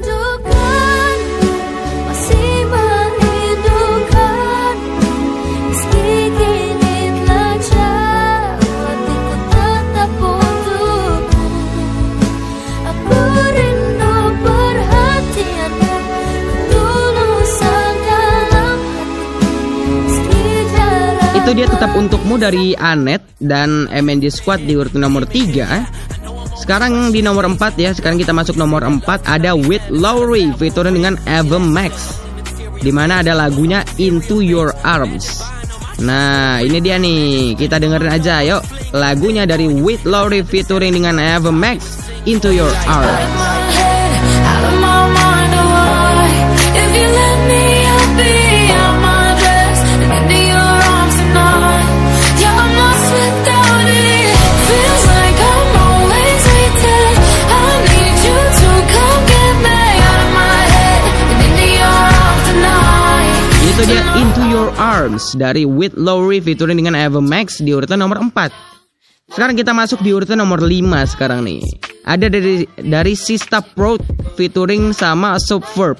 Itu dia tetap untukmu dari Anet dan MNG Squad di urutan nomor 3. Sekarang di nomor 4 ya. Sekarang kita masuk nomor 4 ada With Lowry featuring dengan Eva Max. Di mana ada lagunya Into Your Arms. Nah, ini dia nih. Kita dengerin aja yuk. Lagunya dari With Lowry featuring dengan Eva Max Into Your Arms. Arms dari With Lowry featuring dengan Eva Max di urutan nomor 4. Sekarang kita masuk di urutan nomor 5 sekarang nih. Ada dari dari Sista Proud featuring sama Subverb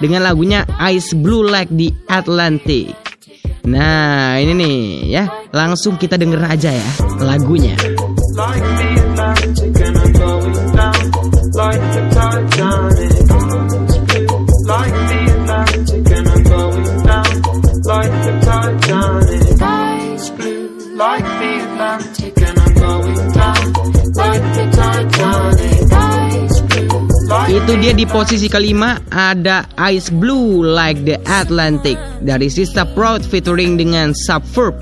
dengan lagunya Ice Blue Like the Atlantic. Nah, ini nih ya, langsung kita denger aja ya lagunya. like the Atlantic. Like the Titanic. Ice blue, Like the Atlantic and I'm going down like the Titanic. ice blue. Like Itu dia di posisi kelima ada Ice Blue Like the Atlantic dari Sista Proud featuring dengan Subverb.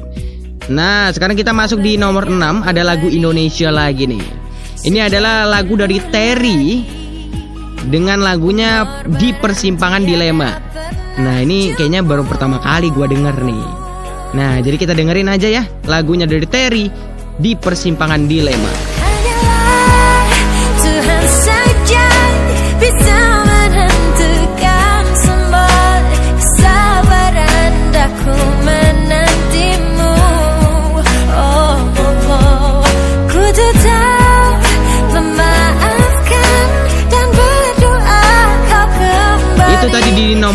Nah, sekarang kita masuk di nomor 6 ada lagu Indonesia lagi nih. Ini adalah lagu dari Terry dengan lagunya di persimpangan dilema. Nah, ini kayaknya baru pertama kali gua denger nih. Nah, jadi kita dengerin aja ya lagunya dari Terry di persimpangan dilema.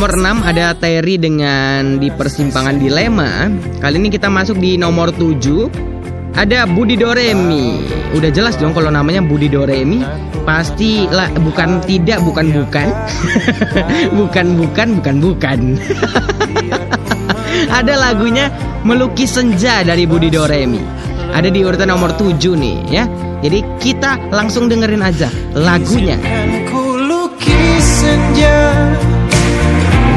Nomor 6 ada Terry dengan di persimpangan dilema. Kali ini kita masuk di nomor 7. Ada Budi Doremi. Udah jelas dong kalau namanya Budi Doremi. Pasti lah bukan tidak bukan bukan. bukan bukan bukan bukan. ada lagunya Melukis Senja dari Budi Doremi. Ada di urutan nomor 7 nih ya. Jadi kita langsung dengerin aja lagunya. Senja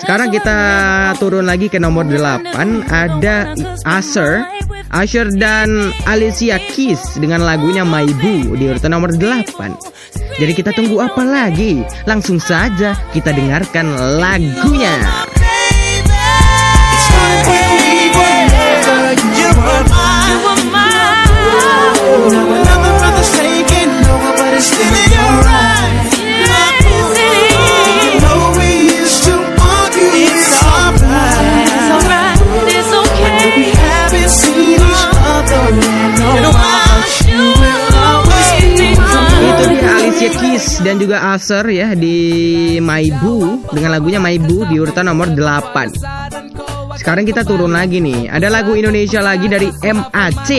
Sekarang kita turun lagi ke nomor 8 ada Asher Asher dan Alicia Keys dengan lagunya My Boo di urutan nomor 8. Jadi kita tunggu apa lagi? Langsung saja kita dengarkan lagunya. It's Keys dan juga Aser ya di Maibu dengan lagunya Maibu di urutan nomor 8. Sekarang kita turun lagi nih. Ada lagu Indonesia lagi dari MAC.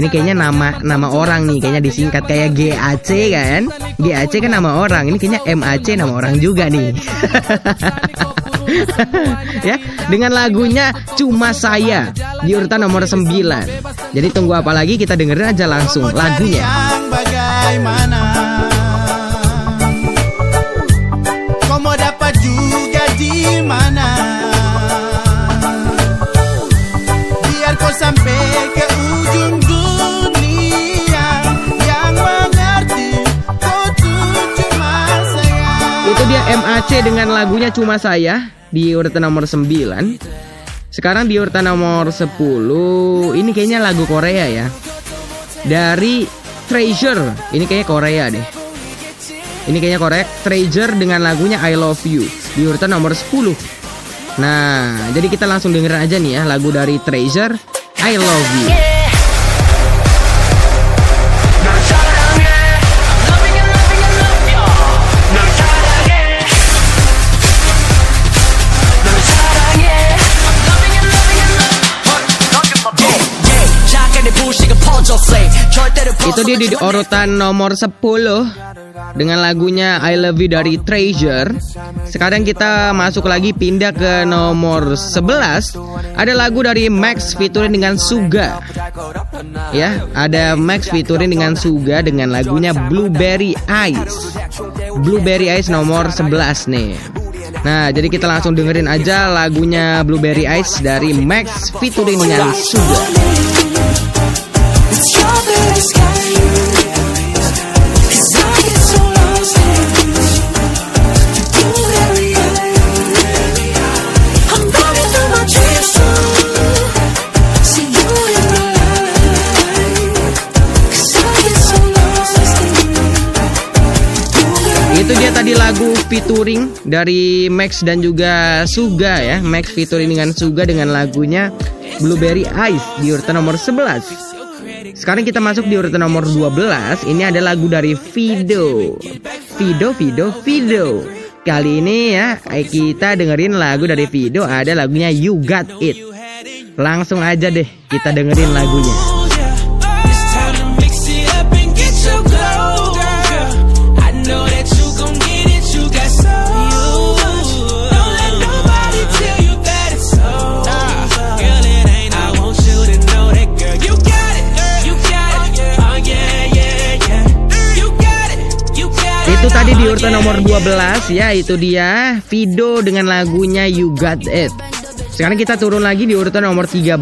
Ini kayaknya nama nama orang nih, kayaknya disingkat kayak GAC kan? GAC kan nama orang. Ini kayaknya MAC nama orang juga nih. ya, dengan lagunya Cuma Saya di urutan nomor 9. Jadi tunggu apa lagi kita dengerin aja langsung lagunya. Bagaimana mana Biar kau sampai ke ujung dunia Yang mengerti kau cuma saya Itu dia MAC dengan lagunya Cuma Saya di urutan nomor 9. Sekarang di urutan nomor 10, ini kayaknya lagu Korea ya. Dari Treasure. Ini kayaknya Korea deh. Ini kayaknya Korea. Treasure dengan lagunya I Love You di urutan nomor 10. Nah, jadi kita langsung dengerin aja nih ya lagu dari Treasure I Love You. Itu dia di urutan nomor 10 dengan lagunya I Love You dari Treasure. Sekarang kita masuk lagi pindah ke nomor 11. Ada lagu dari Max featuring dengan Suga. Ya, ada Max featuring dengan Suga dengan lagunya Blueberry Ice. Blueberry Ice nomor 11 nih. Nah, jadi kita langsung dengerin aja lagunya Blueberry Ice dari Max featuring dengan Suga. Itu dia tadi lagu featuring dari Max dan juga Suga ya. Max featuring dengan Suga dengan lagunya Blueberry Ice di urutan nomor 11. Sekarang kita masuk di urutan nomor 12. Ini ada lagu dari Fido. Fido, Fido, Fido. Kali ini ya kita dengerin lagu dari Fido ada lagunya You Got It. Langsung aja deh kita dengerin lagunya. Nomor yeah. 12 ya, itu dia Fido dengan lagunya You Got It. Sekarang kita turun lagi di urutan nomor 13.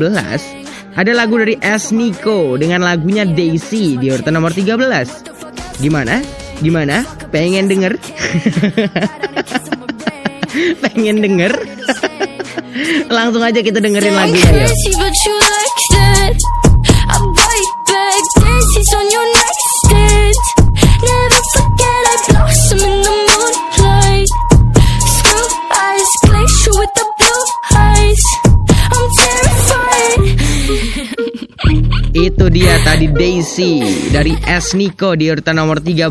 Ada lagu dari S Nico dengan lagunya Daisy di urutan nomor 13. Gimana? Gimana? Pengen denger? Pengen denger? Langsung aja kita dengerin lagunya ya. Itu dia tadi Daisy dari S Nico di urutan nomor 13.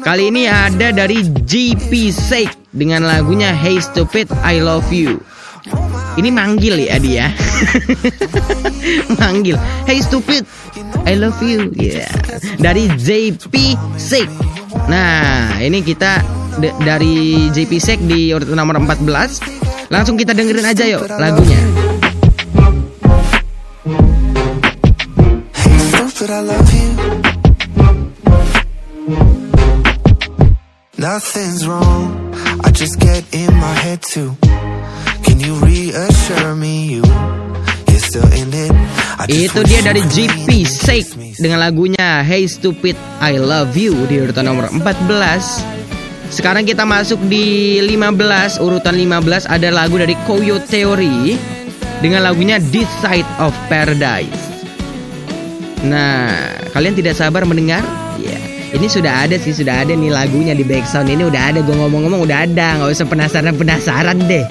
Kali ini ada dari JP Sake dengan lagunya Hey Stupid I Love You. Ini manggil ya dia. manggil. Hey Stupid I Love You. Ya. Dari JP Sake. Nah, ini kita dari JP Sake di urutan nomor 14. Langsung kita dengerin aja yuk lagunya. I love you. Nothing's wrong. I just get in my head too. Can you reassure me you you're still in it? I just Itu dia dari against me. dengan lagunya Hey Stupid I Love You di urutan nomor 14. Sekarang kita masuk di 15, urutan 15 ada lagu dari Koyo Theory dengan lagunya This Side of Paradise. Nah, kalian tidak sabar mendengar? Ya, ini sudah ada sih, sudah ada nih lagunya di background ini udah ada. Gue ngomong-ngomong udah ada, nggak usah penasaran-penasaran deh.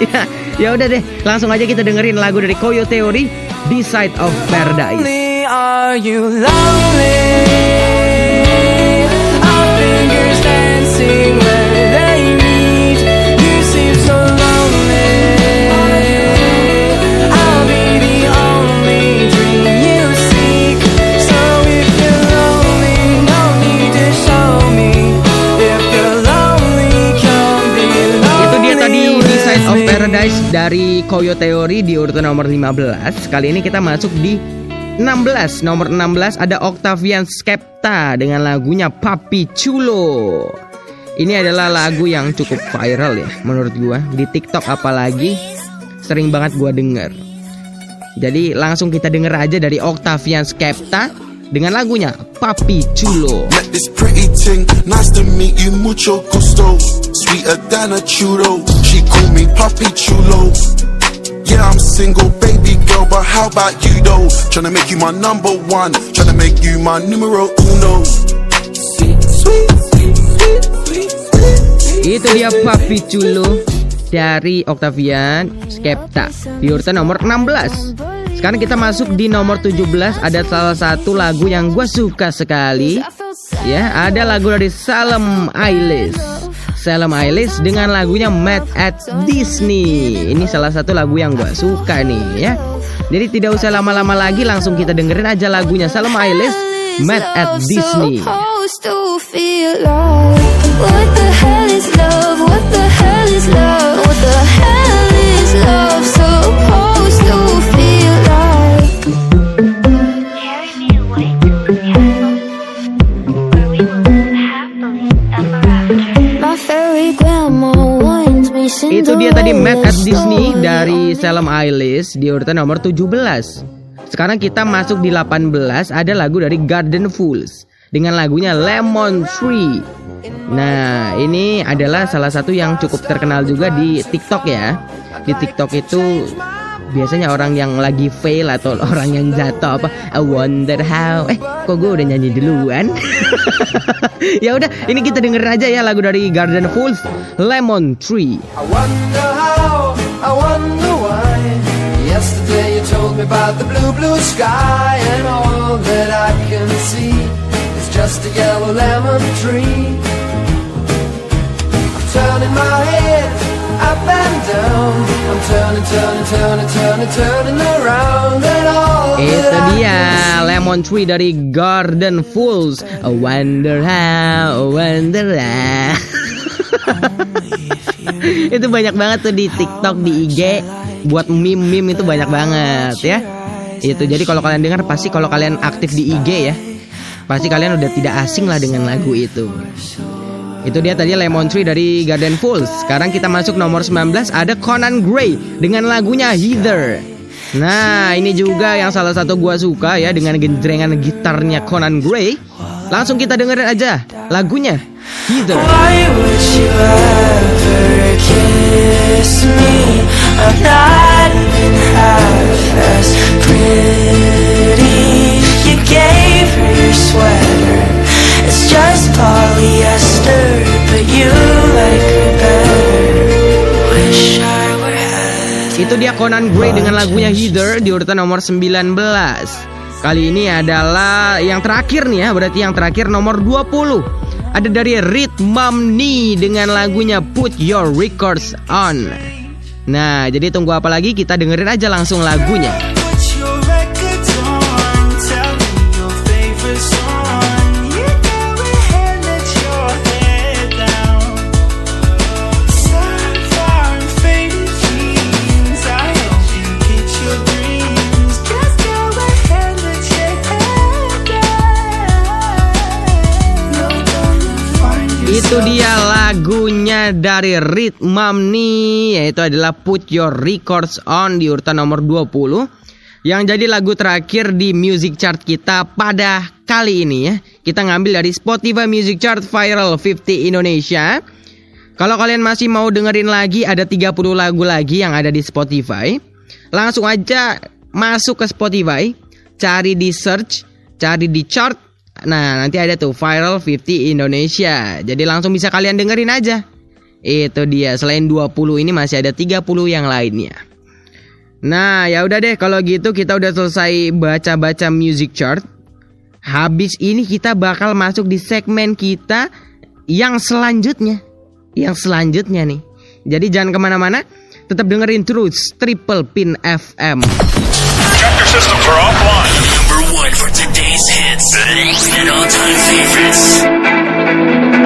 ya, ya udah deh, langsung aja kita dengerin lagu dari Koyo Theory, This Side of Paradise. Lonely, are you lonely? Paradise dari Koyo Theory di urutan nomor 15. Kali ini kita masuk di 16. Nomor 16 ada Octavian Skepta dengan lagunya Papi Chulo. Ini adalah lagu yang cukup viral ya menurut gua di TikTok apalagi sering banget gua denger. Jadi langsung kita denger aja dari Octavian Skepta dengan lagunya Papi Chulo. Met this pretty ting, nice to meet you, mucho gusto. Sweeter than a churro, she call me Papi Chulo. Yeah, I'm single, baby girl, but how about you though? Tryna make you my number one, tryna make you my numero uno. Sweet, sweet, sweet, sweet, sweet, sweet. Itu dia Papi Culo dari Octavian Skepta di urutan nomor 16. Sekarang kita masuk di nomor 17 ada salah satu lagu yang gue suka sekali. Ya, ada lagu dari Salem Ailis. Salem Eilish dengan lagunya Mad at Disney. Ini salah satu lagu yang gue suka nih ya. Jadi tidak usah lama-lama lagi langsung kita dengerin aja lagunya Salem Eilish Mad at Disney. What the hell is love? What the hell is love? What the hell is love Itu dia tadi Mad at Disney dari Salem Eilish di urutan nomor 17. Sekarang kita masuk di 18 ada lagu dari Garden Fools dengan lagunya Lemon Tree. Nah, ini adalah salah satu yang cukup terkenal juga di TikTok ya. Di TikTok itu biasanya orang yang lagi fail atau orang yang jatuh apa I wonder how eh kok gue udah nyanyi duluan ya udah ini kita denger aja ya lagu dari Garden Fools Lemon Tree I wonder how, I wonder why. Yesterday you told me about the blue, blue sky, and all that I can see is just a yellow lemon tree. I'm turning my head up and down. I'm turning, turning, turning, turning, turning around, and all Itu dia Lemon Tree dari Garden Fools. I wonder how, I wonder how. Itu banyak banget tuh di TikTok, di IG Buat meme-meme itu banyak banget ya. Itu jadi kalau kalian dengar pasti kalau kalian aktif di IG ya. Pasti kalian udah tidak asing lah dengan lagu itu itu dia tadi Lemon Tree dari Garden Fools Sekarang kita masuk nomor 19 Ada Conan Gray Dengan lagunya Heather Nah ini juga yang salah satu gua suka ya Dengan genjrengan gitarnya Conan Gray Langsung kita dengerin aja Lagunya Heather Why would you ever kiss me? I'm not half as pretty. You gave her your sweater. Itu dia Conan Gray dengan lagunya Heather di urutan nomor 19 Kali ini adalah yang terakhir nih ya Berarti yang terakhir nomor 20 Ada dari Ritmamni dengan lagunya Put Your Records On. Nah jadi tunggu apa lagi? Kita dengerin aja langsung lagunya Itu dia lagunya dari Ritmamni Yaitu adalah Put Your Records On di urutan nomor 20 Yang jadi lagu terakhir di music chart kita pada kali ini ya. Kita ngambil dari Spotify Music Chart Viral 50 Indonesia. Kalau kalian masih mau dengerin lagi ada 30 lagu lagi yang ada di Spotify. Langsung aja masuk ke Spotify Cari di search Cari di chart Nah nanti ada tuh Viral 50 Indonesia. Jadi langsung bisa kalian dengerin aja. Itu dia Selain 20 ini masih ada 30 yang lainnya. Nah ya udah deh kalau gitu kita udah selesai baca-baca music chart. Habis ini kita bakal masuk di segmen kita yang selanjutnya. Yang selanjutnya nih. Jadi jangan ke mana-mana Tetap dengerin terus Triple Pin FM Chapter systems are offline. For today's hits and all-time favorites.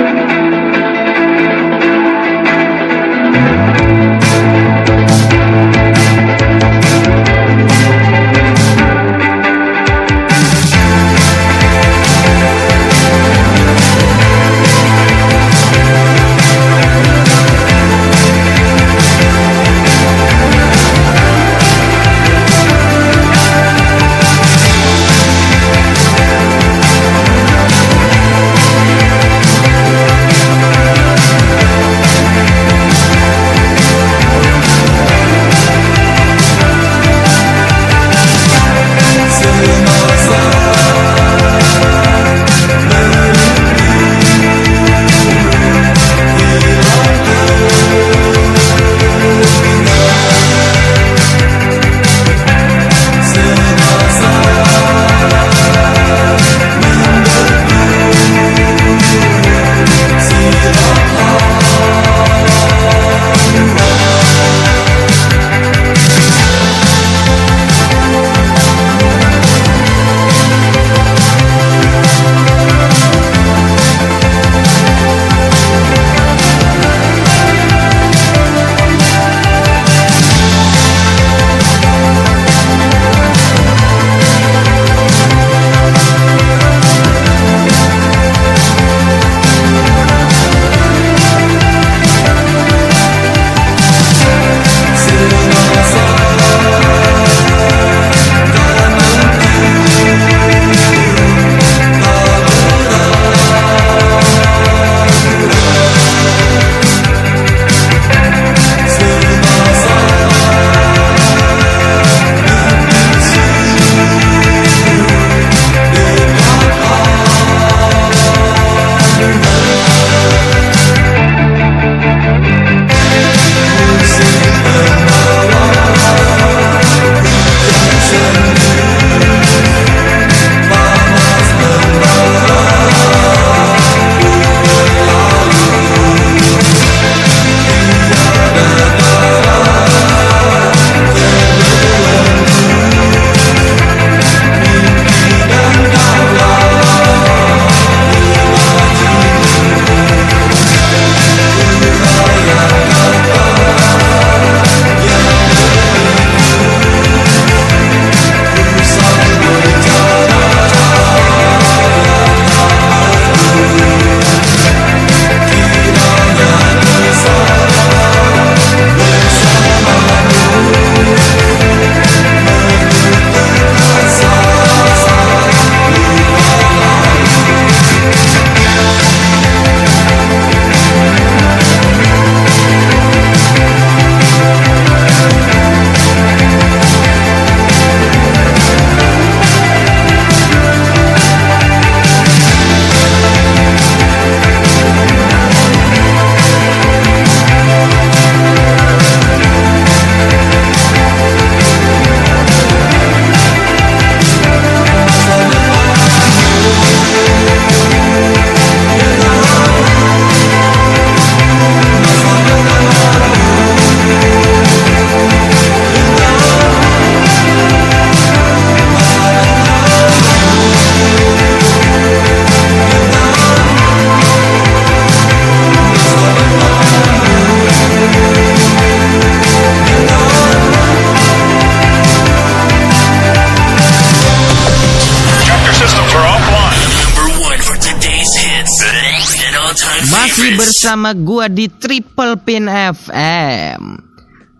Bersama gua di Triple Pin FM.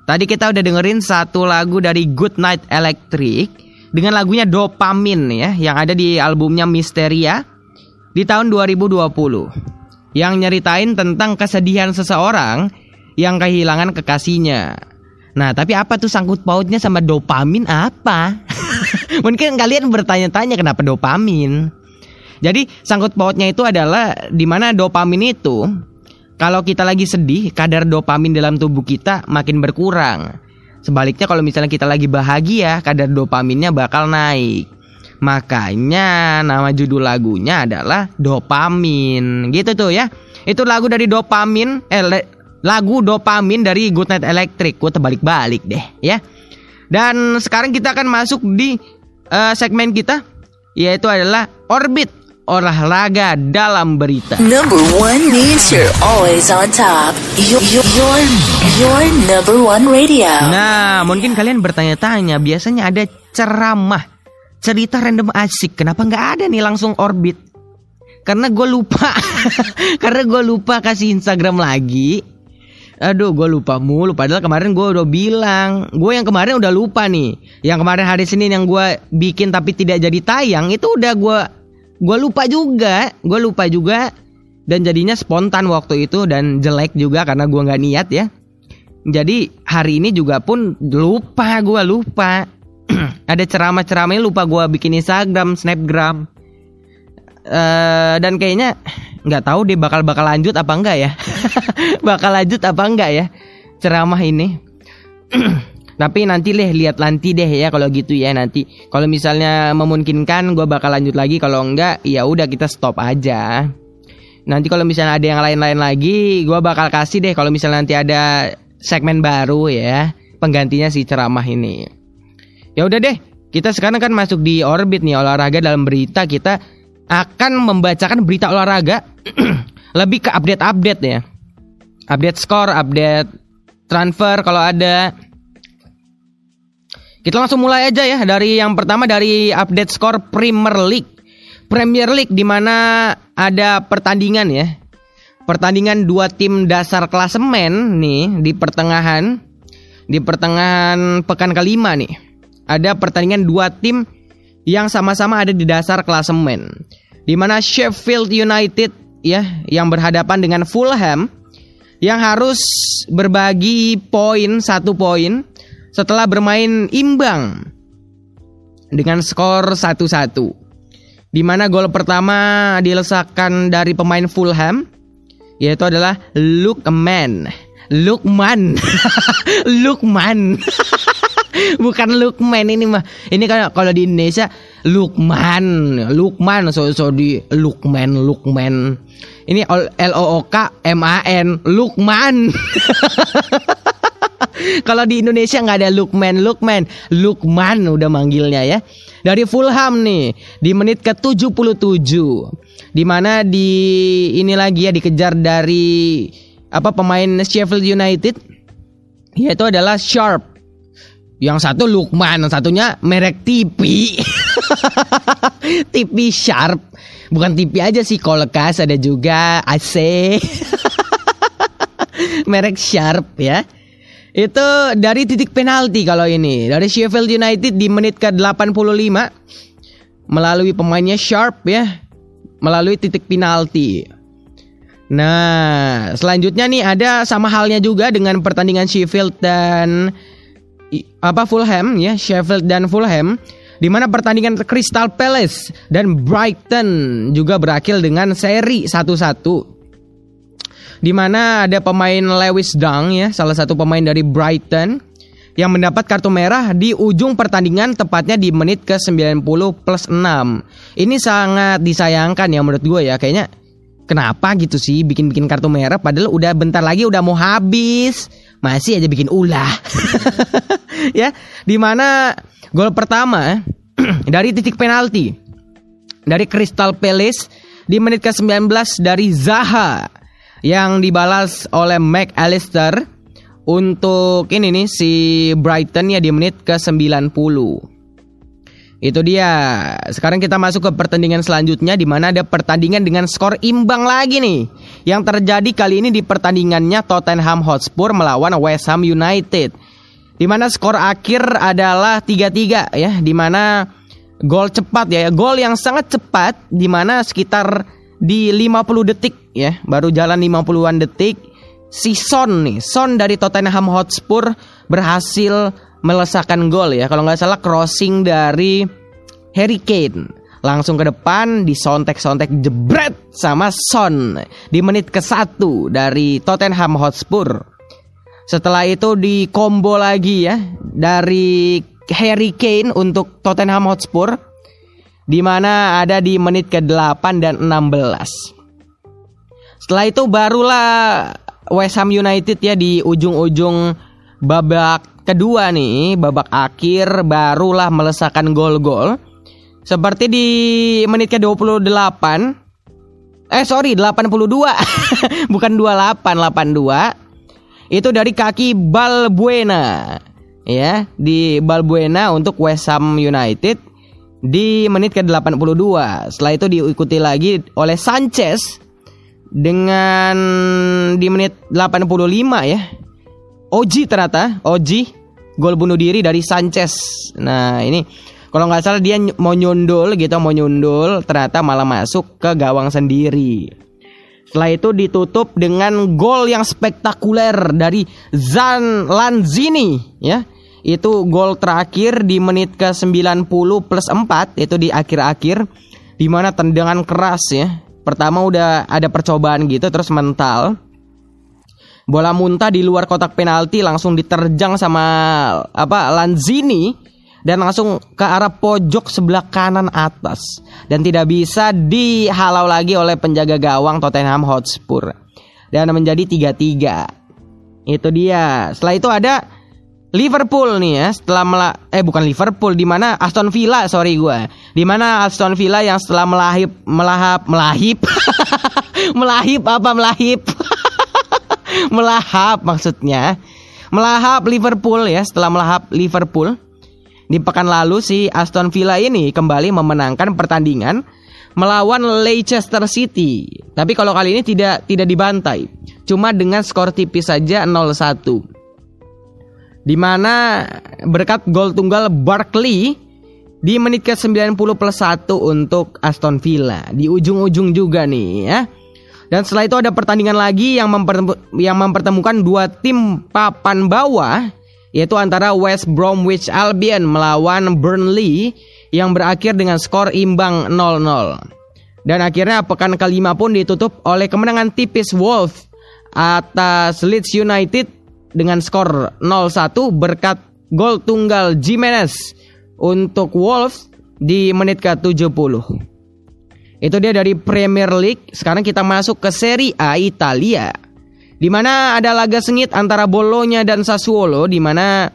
Tadi kita udah dengerin satu lagu dari Good Night Electric dengan lagunya Dopamin ya yang ada di albumnya Misteria di tahun 2020 yang nyeritain tentang kesedihan seseorang yang kehilangan kekasihnya. Nah, tapi apa tuh sangkut pautnya sama dopamin apa? Mungkin kalian bertanya-tanya kenapa dopamin. Jadi sangkut pautnya itu adalah di mana dopamin itu kalau kita lagi sedih, kadar dopamin dalam tubuh kita makin berkurang. Sebaliknya kalau misalnya kita lagi bahagia, kadar dopaminnya bakal naik. Makanya nama judul lagunya adalah dopamin. Gitu tuh ya. Itu lagu dari dopamin, eh lagu dopamin dari Good Night Electric. Gue terbalik-balik deh ya. Dan sekarang kita akan masuk di eh, segmen kita yaitu adalah Orbit olahraga dalam berita. Number one means you're always on top. Your, your, your, your number one radio. Nah, mungkin kalian bertanya-tanya, biasanya ada ceramah, cerita random asik. Kenapa nggak ada nih langsung orbit? Karena gue lupa, karena gue lupa kasih Instagram lagi. Aduh, gue lupa mulu. Padahal kemarin gue udah bilang, gue yang kemarin udah lupa nih. Yang kemarin hari Senin yang gue bikin tapi tidak jadi tayang itu udah gue, gue lupa juga, gue lupa juga. Dan jadinya spontan waktu itu dan jelek juga karena gue nggak niat ya. Jadi hari ini juga pun lupa gue lupa. Ada ceramah-ceramahnya lupa gue bikin Instagram, Snapgram. Eh dan kayaknya nggak tahu deh bakal bakal lanjut apa enggak ya. bakal lanjut apa enggak ya ceramah ini. Tapi nanti deh lihat nanti deh ya kalau gitu ya nanti. Kalau misalnya memungkinkan gue bakal lanjut lagi kalau enggak ya udah kita stop aja. Nanti kalau misalnya ada yang lain-lain lagi, gue bakal kasih deh kalau misalnya nanti ada segmen baru ya, penggantinya si ceramah ini. Ya udah deh, kita sekarang kan masuk di orbit nih olahraga dalam berita kita akan membacakan berita olahraga lebih ke update-update ya. Update skor, update transfer kalau ada. Kita langsung mulai aja ya dari yang pertama dari update skor Premier League. Premier League di mana ada pertandingan ya. Pertandingan dua tim dasar klasemen nih di pertengahan di pertengahan pekan kelima nih. Ada pertandingan dua tim yang sama-sama ada di dasar klasemen. Di mana Sheffield United ya yang berhadapan dengan Fulham yang harus berbagi poin satu poin setelah bermain imbang dengan skor 1-1. Di mana gol pertama dilesakan dari pemain Fulham yaitu adalah Lukman. Lukman. Lukman. Bukan Lukman ini mah. Ini kan kalau di Indonesia Lukman, Lukman so so di Lukman, Lukman. Ini L O O K M A N, Lukman. Kalau di Indonesia nggak ada Lukman, Lukman, Lukman udah manggilnya ya. Dari Fulham nih di menit ke 77. Di mana di ini lagi ya dikejar dari apa pemain Sheffield United yaitu adalah Sharp. Yang satu Lukman, yang satunya merek TV. TV Sharp. Bukan TV aja sih, Kolkas ada juga AC. merek Sharp ya. Itu dari titik penalti kalau ini. Dari Sheffield United di menit ke 85 melalui pemainnya Sharp ya. Melalui titik penalti. Nah, selanjutnya nih ada sama halnya juga dengan pertandingan Sheffield dan apa Fulham ya, Sheffield dan Fulham di mana pertandingan Crystal Palace dan Brighton juga berakhir dengan seri 1-1 di mana ada pemain Lewis Dunk ya, salah satu pemain dari Brighton yang mendapat kartu merah di ujung pertandingan tepatnya di menit ke 90 plus 6. Ini sangat disayangkan ya menurut gue ya, kayaknya kenapa gitu sih bikin-bikin kartu merah padahal udah bentar lagi udah mau habis. Masih aja bikin ulah. ya, di mana gol pertama dari titik penalti dari Crystal Palace di menit ke-19 dari Zaha yang dibalas oleh McAllister untuk ini nih si Brighton ya di menit ke-90. Itu dia. Sekarang kita masuk ke pertandingan selanjutnya di mana ada pertandingan dengan skor imbang lagi nih. yang terjadi kali ini di pertandingannya Tottenham Hotspur melawan West Ham United. Di mana skor akhir adalah 3-3 ya, di mana gol cepat ya, gol yang sangat cepat di mana sekitar di 50 detik ya, baru jalan 50-an detik si Son nih, Son dari Tottenham Hotspur berhasil melesakkan gol ya. Kalau nggak salah crossing dari Harry Kane langsung ke depan disontek-sontek jebret sama Son di menit ke satu dari Tottenham Hotspur. Setelah itu di combo lagi ya dari Harry Kane untuk Tottenham Hotspur di mana ada di menit ke-8 dan 16. Setelah itu barulah West Ham United ya di ujung-ujung babak kedua nih, babak akhir barulah melesakkan gol-gol. Seperti di menit ke-28 Eh sorry 82 Bukan 28 82 Itu dari kaki Balbuena Ya Di Balbuena untuk West Ham United Di menit ke-82 Setelah itu diikuti lagi oleh Sanchez Dengan Di menit 85 ya Oji ternyata Oji Gol bunuh diri dari Sanchez Nah ini kalau nggak salah dia mau nyundul gitu, mau nyundul, ternyata malah masuk ke gawang sendiri. Setelah itu ditutup dengan gol yang spektakuler dari Zan Lanzini ya. Itu gol terakhir di menit ke 90 plus 4 itu di akhir-akhir di mana tendangan keras ya. Pertama udah ada percobaan gitu terus mental. Bola muntah di luar kotak penalti langsung diterjang sama apa Lanzini dan langsung ke arah pojok sebelah kanan atas dan tidak bisa dihalau lagi oleh penjaga gawang Tottenham Hotspur dan menjadi 3-3. Itu dia. Setelah itu ada Liverpool nih ya, setelah mela eh bukan Liverpool di mana Aston Villa, sorry gua. Di mana Aston Villa yang setelah melahip melahap melahip melahip apa melahip melahap maksudnya melahap Liverpool ya setelah melahap Liverpool di pekan lalu si Aston Villa ini kembali memenangkan pertandingan melawan Leicester City. Tapi kalau kali ini tidak tidak dibantai, cuma dengan skor tipis saja 0-1. Di mana berkat gol tunggal Barkley di menit ke-90 plus 1 untuk Aston Villa. Di ujung-ujung juga nih ya. Dan setelah itu ada pertandingan lagi yang, yang mempertemukan dua tim papan bawah yaitu antara West Bromwich Albion melawan Burnley yang berakhir dengan skor imbang 0-0. Dan akhirnya pekan kelima pun ditutup oleh kemenangan tipis Wolves atas Leeds United dengan skor 0-1 berkat gol tunggal Jimenez untuk Wolves di menit ke-70. Itu dia dari Premier League. Sekarang kita masuk ke Serie A Italia. Di mana ada laga sengit antara Bologna dan Sassuolo di mana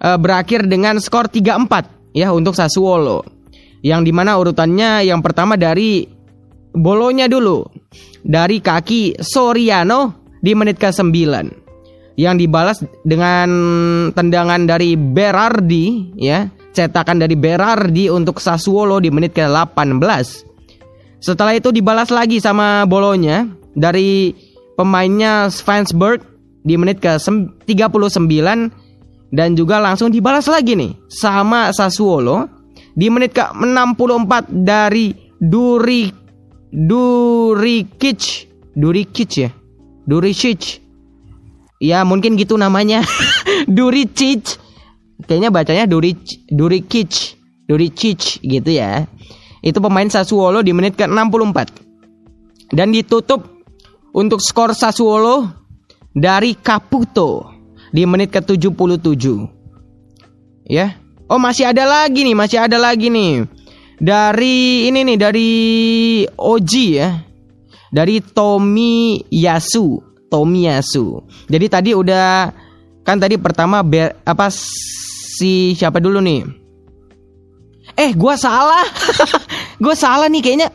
eh, berakhir dengan skor 3-4 ya untuk Sassuolo. Yang di mana urutannya yang pertama dari Bologna dulu. Dari kaki Soriano di menit ke-9. Yang dibalas dengan tendangan dari Berardi ya, cetakan dari Berardi untuk Sassuolo di menit ke-18. Setelah itu dibalas lagi sama Bologna dari pemainnya Svensberg di menit ke 39 dan juga langsung dibalas lagi nih sama Sassuolo di menit ke 64 dari Duri Durikic. Durikic ya? Duricic ya mungkin gitu namanya Duricic kayaknya bacanya Duric Durikic Duricic gitu ya itu pemain Sassuolo di menit ke 64 dan ditutup untuk skor Sassuolo dari Caputo di menit ke-77. Ya. Oh, masih ada lagi nih, masih ada lagi nih. Dari ini nih dari Oji ya. Dari Tomi Yasu, Tomi Yasu. Jadi tadi udah kan tadi pertama ber, apa si siapa dulu nih? Eh, gua salah. gua salah nih kayaknya.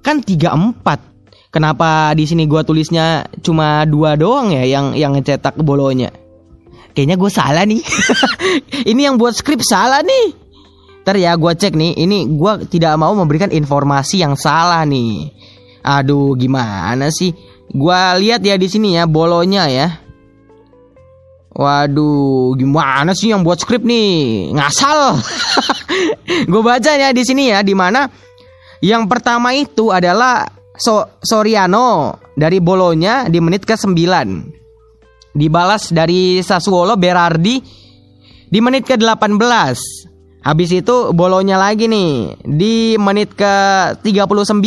Kan 34. Kenapa di sini gua tulisnya cuma dua doang ya yang yang ngecetak bolonya? Kayaknya gue salah nih. ini yang buat skrip salah nih. Ntar ya gue cek nih. Ini gue tidak mau memberikan informasi yang salah nih. Aduh gimana sih? Gua lihat ya di sini ya bolonya ya. Waduh, gimana sih yang buat skrip nih? Ngasal. Gue baca ya di sini ya, di mana yang pertama itu adalah so Soriano dari bolonya di menit ke-9. Dibalas dari Sassuolo Berardi di menit ke-18. Habis itu bolonya lagi nih di menit ke-39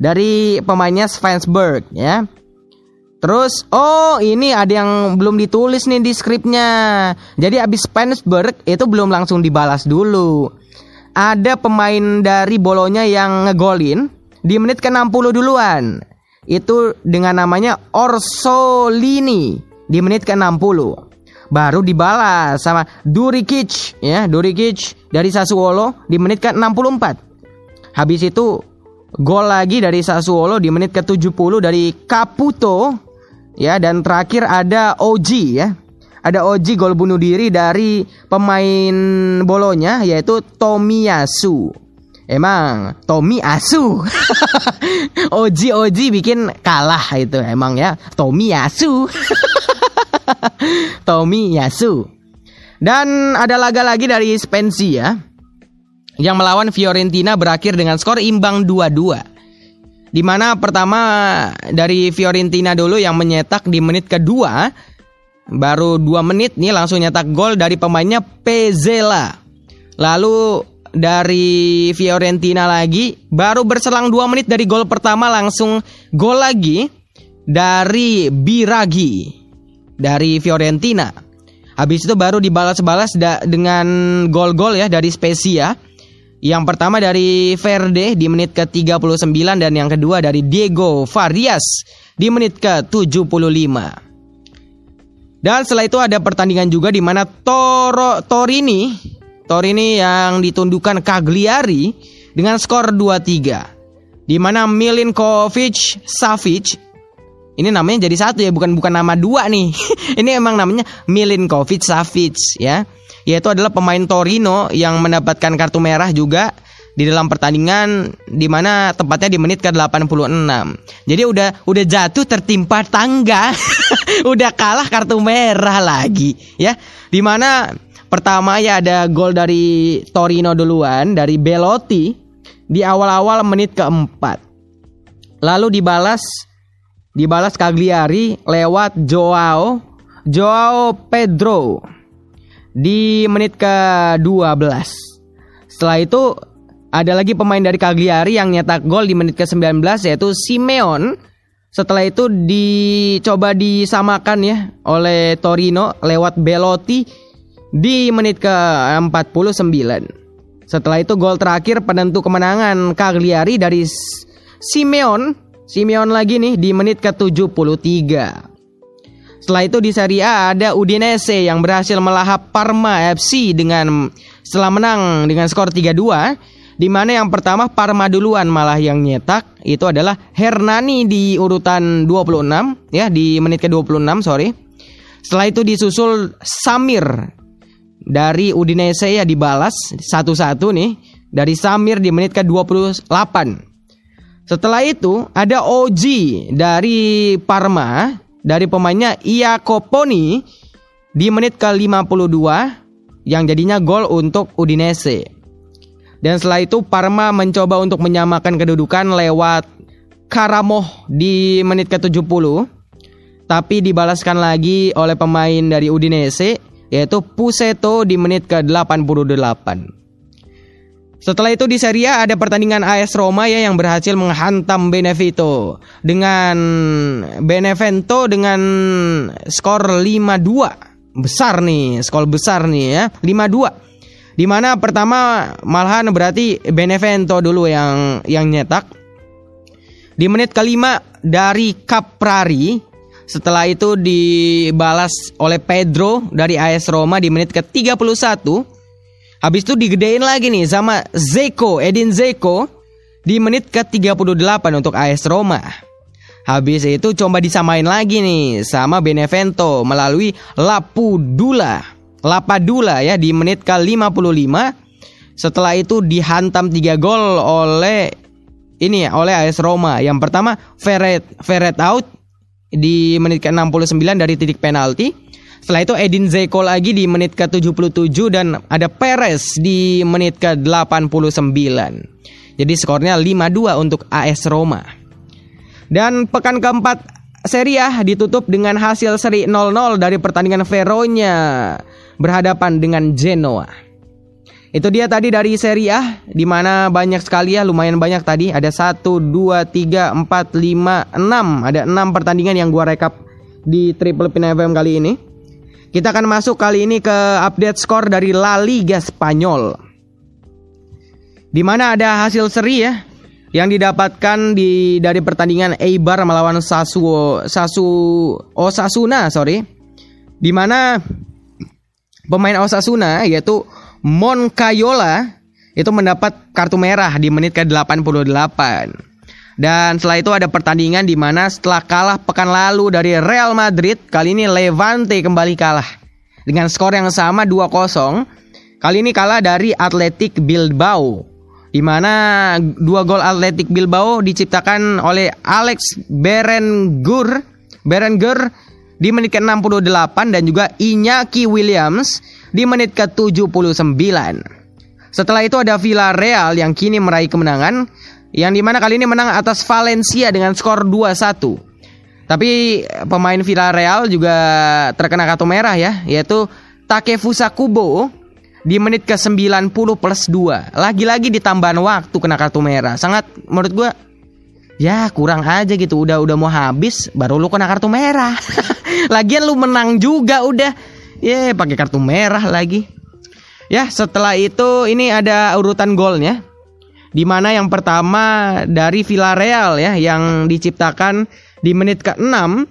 dari pemainnya Svensberg ya. Terus, oh ini ada yang belum ditulis nih di skripnya. Jadi abis Svensberg itu belum langsung dibalas dulu. Ada pemain dari bolonya yang ngegolin di menit ke-60 duluan. Itu dengan namanya Orsolini di menit ke-60. Baru dibalas sama Durikic ya, Durikic dari Sassuolo di menit ke-64. Habis itu gol lagi dari Sassuolo di menit ke-70 dari Caputo ya dan terakhir ada Oji ya. Ada Oji gol bunuh diri dari pemain bolonya yaitu Tomiyasu. Emang Tommy Asu. Oji Oji bikin kalah itu emang ya. Tomiyasu. Tomiyasu. Dan ada laga lagi dari Spezia yang melawan Fiorentina berakhir dengan skor imbang 2-2. Di mana pertama dari Fiorentina dulu yang menyetak di menit kedua baru 2 menit nih langsung nyetak gol dari pemainnya Pezela. Lalu dari Fiorentina lagi baru berselang 2 menit dari gol pertama langsung gol lagi dari Biragi dari Fiorentina. Habis itu baru dibalas-balas dengan gol-gol ya dari Spezia. Yang pertama dari Verde di menit ke-39 dan yang kedua dari Diego Farias di menit ke-75. Dan setelah itu ada pertandingan juga di mana Toro Torini Torini yang ditundukkan Cagliari dengan skor 2-3. Di mana Milinkovic Savic ini namanya jadi satu ya bukan bukan nama dua nih. ini emang namanya Milinkovic Savic ya yaitu adalah pemain Torino yang mendapatkan kartu merah juga di dalam pertandingan di mana tepatnya di menit ke-86. Jadi udah udah jatuh tertimpa tangga. udah kalah kartu merah lagi ya. Di mana pertama ya ada gol dari Torino duluan dari Belotti di awal-awal menit keempat. Lalu dibalas dibalas Cagliari lewat Joao Joao Pedro di menit ke-12. Setelah itu ada lagi pemain dari Cagliari yang nyetak gol di menit ke-19 yaitu Simeon. Setelah itu dicoba disamakan ya oleh Torino lewat Belotti di menit ke-49. Setelah itu gol terakhir penentu kemenangan Cagliari dari Simeon. Simeon lagi nih di menit ke-73. Setelah itu di Serie A ada Udinese yang berhasil melahap Parma FC dengan setelah menang dengan skor 3-2 di mana yang pertama Parma duluan malah yang nyetak itu adalah Hernani di urutan 26 ya di menit ke-26 sorry. Setelah itu disusul Samir dari Udinese ya dibalas satu-satu nih dari Samir di menit ke-28. Setelah itu ada Oji dari Parma dari pemainnya Iacoponi di menit ke-52 yang jadinya gol untuk Udinese. Dan setelah itu Parma mencoba untuk menyamakan kedudukan lewat Karamoh di menit ke-70 tapi dibalaskan lagi oleh pemain dari Udinese yaitu Puseto di menit ke-88. Setelah itu di Serie A ada pertandingan AS Roma ya yang berhasil menghantam Benevento dengan Benevento dengan skor 5-2. Besar nih, skor besar nih ya, 5-2. Di mana pertama malahan berarti Benevento dulu yang yang nyetak. Di menit kelima dari Caprari setelah itu dibalas oleh Pedro dari AS Roma di menit ke-31. Habis itu digedein lagi nih sama Zeko, Edin Zeko di menit ke-38 untuk AS Roma. Habis itu coba disamain lagi nih sama Benevento melalui Lapudula. Lapadula ya di menit ke-55. Setelah itu dihantam 3 gol oleh ini ya oleh AS Roma. Yang pertama Ferret Ferret out di menit ke-69 dari titik penalti. Setelah itu Edin Zeko lagi di menit ke-77 dan ada Perez di menit ke-89. Jadi skornya 5-2 untuk AS Roma. Dan pekan keempat Serie A ditutup dengan hasil seri 0-0 dari pertandingan Veronya berhadapan dengan Genoa. Itu dia tadi dari Serie A di mana banyak sekali ya, lumayan banyak tadi. Ada 1 2 3 4 5 6. Ada 6 pertandingan yang gua rekap di Triple Pin FM kali ini. Kita akan masuk kali ini ke update skor dari La Liga Spanyol. Di mana ada hasil seri ya yang didapatkan di dari pertandingan Eibar melawan Sasuo Sasu Osasuna, sorry. Di mana pemain Osasuna yaitu Moncayola itu mendapat kartu merah di menit ke-88. Dan setelah itu ada pertandingan di mana setelah kalah pekan lalu dari Real Madrid, kali ini Levante kembali kalah dengan skor yang sama 2-0. Kali ini kalah dari Athletic Bilbao di mana dua gol Athletic Bilbao diciptakan oleh Alex Berengur Berengur di menit ke-68 dan juga Iñaki Williams di menit ke-79. Setelah itu ada Villarreal yang kini meraih kemenangan yang di mana kali ini menang atas Valencia dengan skor 2-1. Tapi pemain Villarreal juga terkena kartu merah ya, yaitu Takefusa Kubo di menit ke 90 plus 2 lagi-lagi ditambahan waktu kena kartu merah. Sangat menurut gue ya kurang aja gitu. Udah udah mau habis baru lu kena kartu merah. Lagian lu menang juga udah. Ya pakai kartu merah lagi. Ya setelah itu ini ada urutan golnya di mana yang pertama dari Villarreal ya yang diciptakan di menit ke-6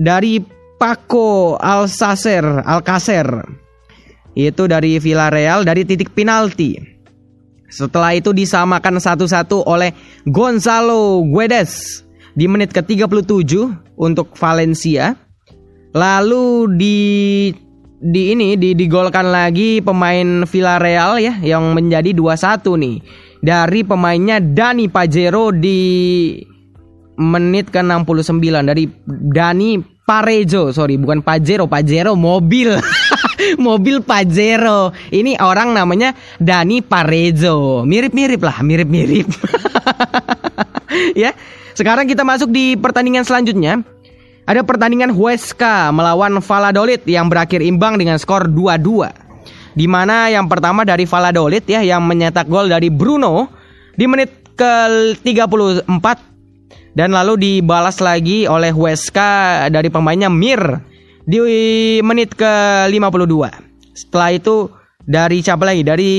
dari Paco Alcacer Alcacer itu dari Villarreal dari titik penalti. Setelah itu disamakan satu-satu oleh Gonzalo Guedes di menit ke-37 untuk Valencia. Lalu di di ini di digolkan lagi pemain Villarreal ya yang menjadi 2-1 nih dari pemainnya Dani Pajero di menit ke-69. Dari Dani Parejo sorry bukan Pajero Pajero mobil. Mobil Pajero. Ini orang namanya Dani Parejo. Mirip-mirip lah mirip-mirip. Ya sekarang kita masuk di pertandingan selanjutnya. Ada pertandingan Huesca melawan Valladolid yang berakhir imbang dengan skor 2-2 di mana yang pertama dari Valladolid ya yang menyetak gol dari Bruno di menit ke-34 dan lalu dibalas lagi oleh Huesca dari pemainnya Mir di menit ke-52. Setelah itu dari siapa lagi? Dari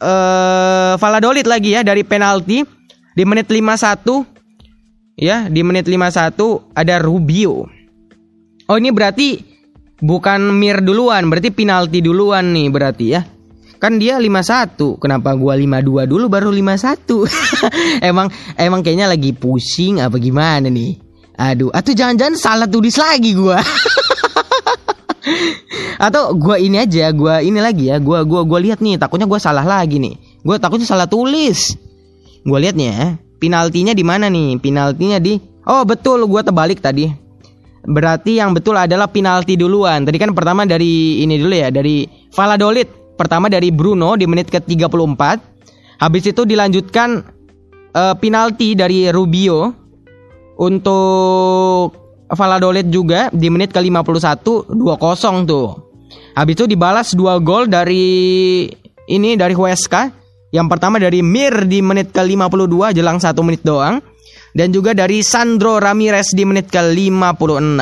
uh, Valladolid lagi ya dari penalti di menit 51 ya, di menit 51 ada Rubio. Oh, ini berarti bukan Mir duluan, berarti penalti duluan nih berarti ya. Kan dia 51. Kenapa gua 52 dulu baru 51? emang emang kayaknya lagi pusing apa gimana nih? Aduh, atau jangan-jangan salah tulis lagi gua. atau gua ini aja, gua ini lagi ya, gua gua gua lihat nih, takutnya gua salah lagi nih. Gua takutnya salah tulis. Gua lihat ya, penaltinya di mana nih? Penaltinya di Oh, betul, gua terbalik tadi. Berarti yang betul adalah penalti duluan. Tadi kan pertama dari ini dulu ya, dari Valladolid pertama dari Bruno di menit ke-34. Habis itu dilanjutkan uh, penalti dari Rubio untuk Valladolid juga di menit ke-51 2-0 tuh. Habis itu dibalas dua gol dari ini dari Huesca. Yang pertama dari Mir di menit ke-52 jelang satu menit doang. Dan juga dari Sandro Ramirez di menit ke-56.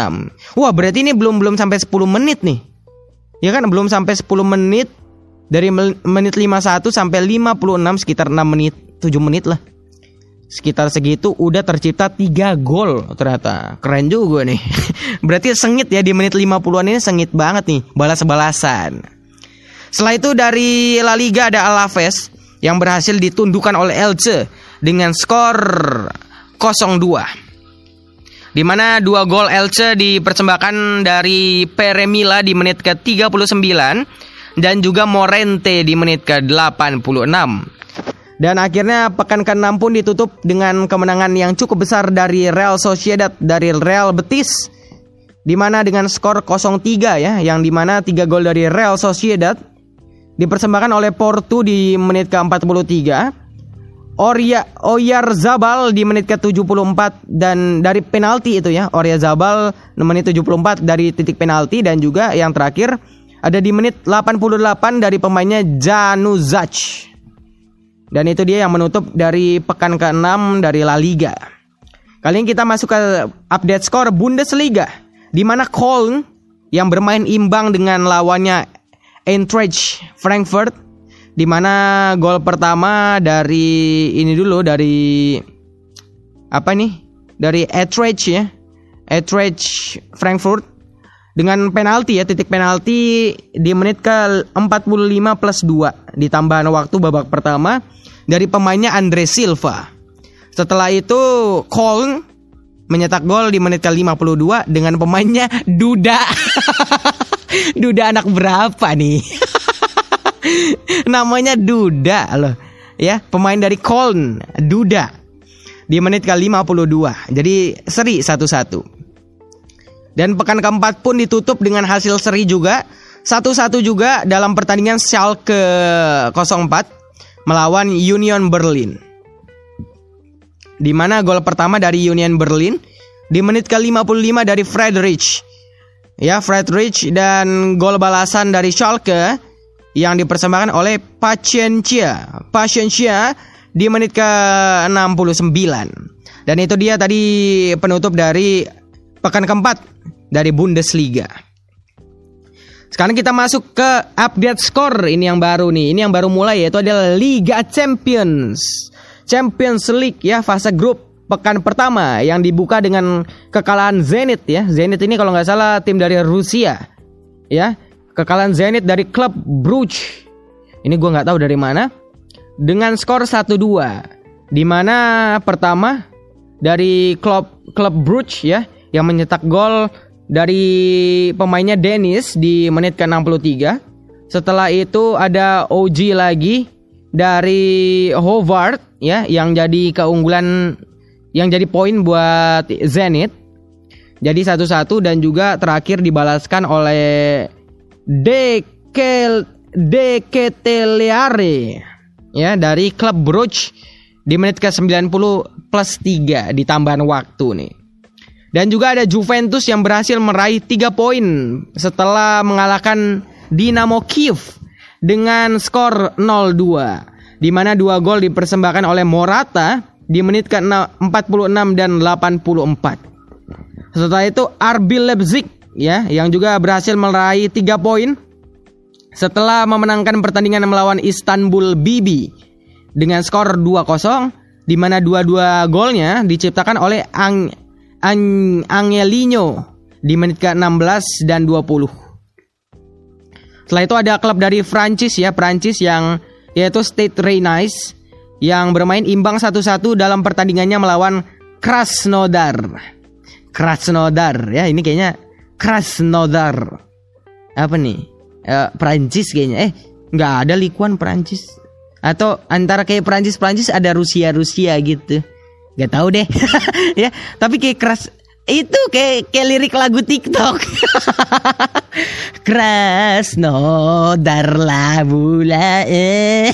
Wah, berarti ini belum belum sampai 10 menit nih. Ya kan? Belum sampai 10 menit. Dari menit 51 sampai 56 sekitar 6 menit 7 menit lah. Sekitar segitu udah tercipta 3 gol ternyata. Keren juga nih. Berarti sengit ya di menit 50-an ini sengit banget nih balas-balasan. Setelah itu dari La Liga ada Alaves yang berhasil ditundukkan oleh Elche dengan skor 0-2 di mana dua gol Elche dipersembahkan dari Peremila di menit ke-39 dan juga Morente di menit ke-86. Dan akhirnya pekan ke-6 pun ditutup dengan kemenangan yang cukup besar dari Real Sociedad dari Real Betis di mana dengan skor 0-3 ya, yang di mana 3 gol dari Real Sociedad dipersembahkan oleh Porto di menit ke-43. Orya Oyar Zabal di menit ke-74 dan dari penalti itu ya, Orya Zabal menit 74 dari titik penalti dan juga yang terakhir ada di menit 88 dari pemainnya Januzac. Dan itu dia yang menutup dari pekan ke-6 dari La Liga. Kali ini kita masuk ke update skor Bundesliga di mana Köln yang bermain imbang dengan lawannya Eintracht Frankfurt di mana gol pertama dari ini dulu dari apa nih? Dari Eintracht ya. Eintracht Frankfurt dengan penalti ya titik penalti di menit ke 45 plus 2 di tambahan waktu babak pertama dari pemainnya Andre Silva. Setelah itu Köln menyetak gol di menit ke-52 dengan pemainnya Duda. Duda anak berapa nih? Namanya Duda loh. Ya, pemain dari Köln, Duda. Di menit ke-52. Jadi seri satu-satu. Dan pekan keempat pun ditutup dengan hasil seri juga. Satu-satu juga dalam pertandingan Schalke 04 melawan Union Berlin. Di mana gol pertama dari Union Berlin di menit ke-55 dari Friedrich. Ya, Friedrich dan gol balasan dari Schalke yang dipersembahkan oleh Paciencia. Paciencia di menit ke-69. Dan itu dia tadi penutup dari pekan keempat dari Bundesliga. Sekarang kita masuk ke update skor ini yang baru nih. Ini yang baru mulai yaitu adalah Liga Champions. Champions League ya fase grup pekan pertama yang dibuka dengan kekalahan Zenit ya. Zenit ini kalau nggak salah tim dari Rusia. Ya. Kekalahan Zenit dari klub Bruges. Ini gue nggak tahu dari mana. Dengan skor 1-2. Di mana pertama dari klub klub Bruges ya yang mencetak gol dari pemainnya Dennis di menit ke-63. Setelah itu ada OG lagi dari Howard ya yang jadi keunggulan yang jadi poin buat Zenit. Jadi satu-satu dan juga terakhir dibalaskan oleh Dekel Deketeleare ya dari klub Bruges di menit ke-90 plus 3 di tambahan waktu nih. Dan juga ada Juventus yang berhasil meraih 3 poin setelah mengalahkan Dinamo Kiev dengan skor 0-2 di mana dua gol dipersembahkan oleh Morata di menit ke-46 dan 84. Setelah itu RB Leipzig ya yang juga berhasil meraih 3 poin setelah memenangkan pertandingan melawan Istanbul BB dengan skor 2-0 di mana dua-dua golnya diciptakan oleh Ang Ang Angelino di menit ke-16 dan 20. Setelah itu ada klub dari Prancis ya, Prancis yang yaitu Stade Rennais yang bermain imbang satu-satu dalam pertandingannya melawan Krasnodar. Krasnodar ya, ini kayaknya Krasnodar. Apa nih? Eh, Prancis kayaknya. Eh, nggak ada likuan Prancis. Atau antara kayak Prancis Prancis ada Rusia Rusia gitu. Gak tahu deh. ya, tapi kayak keras itu kayak kayak lirik lagu TikTok. Krasnodar la bula eh.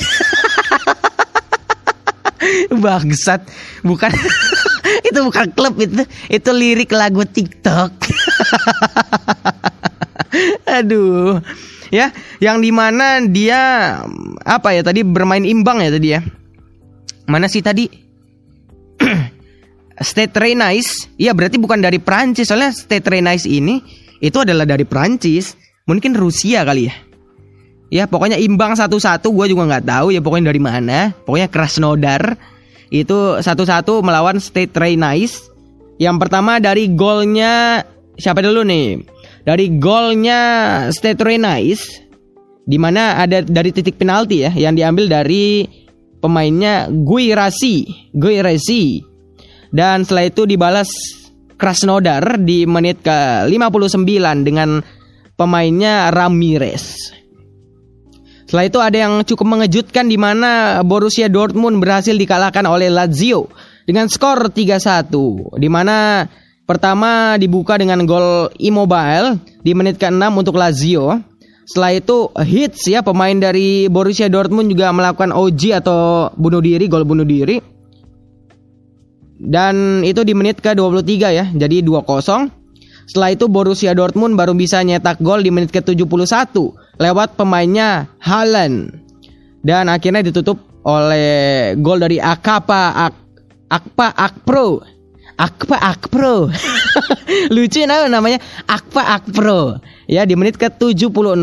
Bangsat, bukan itu bukan klub itu, itu lirik lagu TikTok. Aduh. Ya, yang di mana dia apa ya tadi bermain imbang ya tadi ya. Mana sih tadi? State Rennais, iya berarti bukan dari Prancis soalnya State Rennais ini itu adalah dari Prancis, mungkin Rusia kali ya. Ya pokoknya imbang satu-satu gue juga nggak tahu ya pokoknya dari mana. Pokoknya Krasnodar itu satu-satu melawan State Rennais. Yang pertama dari golnya siapa dulu nih? Dari golnya State Rennais di mana ada dari titik penalti ya yang diambil dari pemainnya Guirasi, Guirasi. Dan setelah itu dibalas Krasnodar di menit ke 59 dengan pemainnya Ramirez. Setelah itu ada yang cukup mengejutkan di mana Borussia Dortmund berhasil dikalahkan oleh Lazio dengan skor 3-1. Di mana pertama dibuka dengan gol Immobile di menit ke-6 untuk Lazio. Setelah itu hits ya pemain dari Borussia Dortmund juga melakukan OG atau bunuh diri, gol bunuh diri. Dan itu di menit ke-23 ya. Jadi 2-0. Setelah itu Borussia Dortmund baru bisa nyetak gol di menit ke-71 lewat pemainnya Haaland. Dan akhirnya ditutup oleh gol dari Akapa Ak Akpa Akpro. Akpa Akpro. Lucu nah, namanya Akpa Akpro. Ya di menit ke-76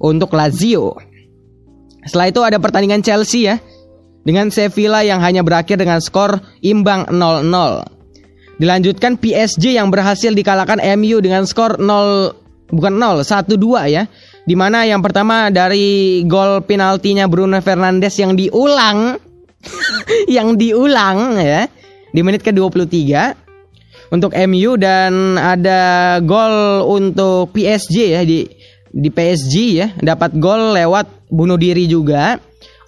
untuk Lazio. Setelah itu ada pertandingan Chelsea ya dengan Sevilla yang hanya berakhir dengan skor imbang 0-0. Dilanjutkan PSG yang berhasil dikalahkan MU dengan skor 0 bukan 0 1-2 ya. Di mana yang pertama dari gol penaltinya Bruno Fernandes yang diulang yang diulang ya di menit ke-23 untuk MU dan ada gol untuk PSG ya di di PSG ya dapat gol lewat bunuh diri juga.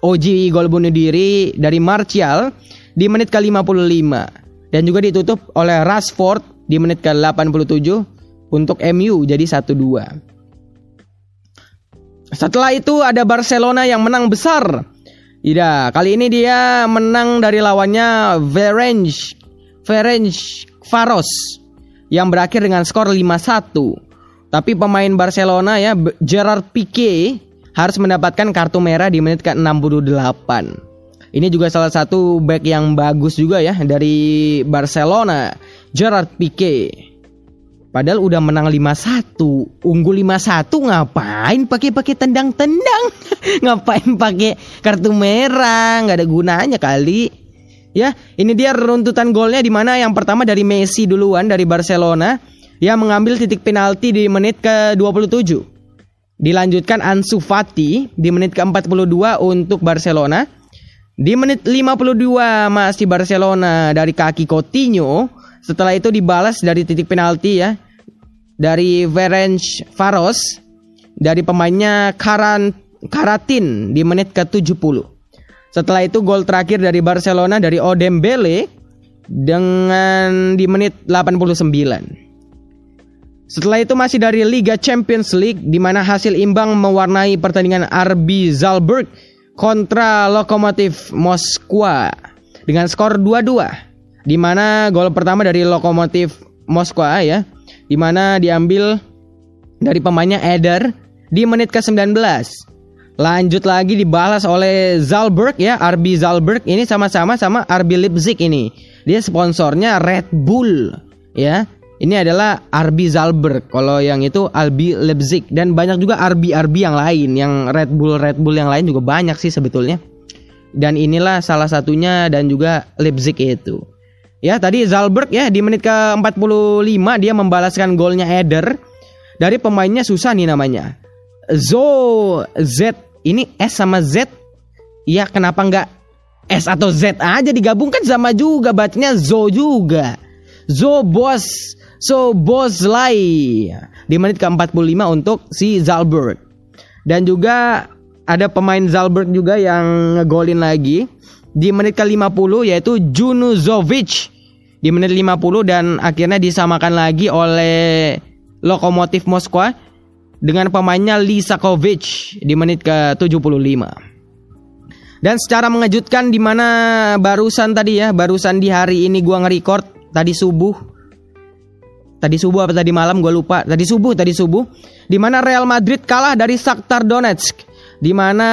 OG gol bunuh diri dari Martial di menit ke-55 dan juga ditutup oleh Rashford di menit ke-87 untuk MU jadi 1-2. Setelah itu ada Barcelona yang menang besar. Tidak, kali ini dia menang dari lawannya Ferenc Ferenc Faros yang berakhir dengan skor 5-1. Tapi pemain Barcelona ya Gerard Pique harus mendapatkan kartu merah di menit ke-68. Ini juga salah satu back yang bagus juga ya dari Barcelona, Gerard Pique. Padahal udah menang 5-1, unggul 5-1 ngapain pakai-pakai tendang-tendang? ngapain pakai kartu merah? nggak ada gunanya kali. Ya, ini dia runtutan golnya di mana yang pertama dari Messi duluan dari Barcelona yang mengambil titik penalti di menit ke-27. Dilanjutkan Ansu Fati di menit ke-42 untuk Barcelona. Di menit 52 masih Barcelona dari kaki Coutinho. Setelah itu dibalas dari titik penalti ya. Dari Ferenc Faros. Dari pemainnya Karan Karatin di menit ke-70. Setelah itu gol terakhir dari Barcelona dari Odembele dengan di menit 89. Setelah itu masih dari Liga Champions League di mana hasil imbang mewarnai pertandingan RB Zalberg kontra Lokomotiv Moskwa dengan skor 2-2. Di mana gol pertama dari Lokomotiv Moskwa ya, di mana diambil dari pemainnya Eder di menit ke-19. Lanjut lagi dibalas oleh Zalberg ya, RB Zalberg ini sama-sama sama RB Leipzig ini. Dia sponsornya Red Bull ya. Ini adalah RB Zalberg. Kalau yang itu RB Leipzig dan banyak juga RB RB yang lain, yang Red Bull Red Bull yang lain juga banyak sih sebetulnya. Dan inilah salah satunya dan juga Leipzig itu. Ya, tadi Zalberg ya di menit ke-45 dia membalaskan golnya Eder dari pemainnya susah nih namanya. Zo Z ini S sama Z ya kenapa nggak S atau Z aja digabungkan sama juga bacanya Zo juga Zo Bos So Boslai di menit ke-45 untuk si Zalberg dan juga ada pemain Zalberg juga yang ngegolin lagi di menit ke-50 yaitu Junuzovic di menit 50 dan akhirnya disamakan lagi oleh Lokomotif Moskwa dengan pemainnya Lisakovic di menit ke-75. Dan secara mengejutkan di mana barusan tadi ya, barusan di hari ini gua nge-record tadi subuh. Tadi subuh apa tadi malam gua lupa. Tadi subuh, tadi subuh. Di mana Real Madrid kalah dari Shakhtar Donetsk. Di mana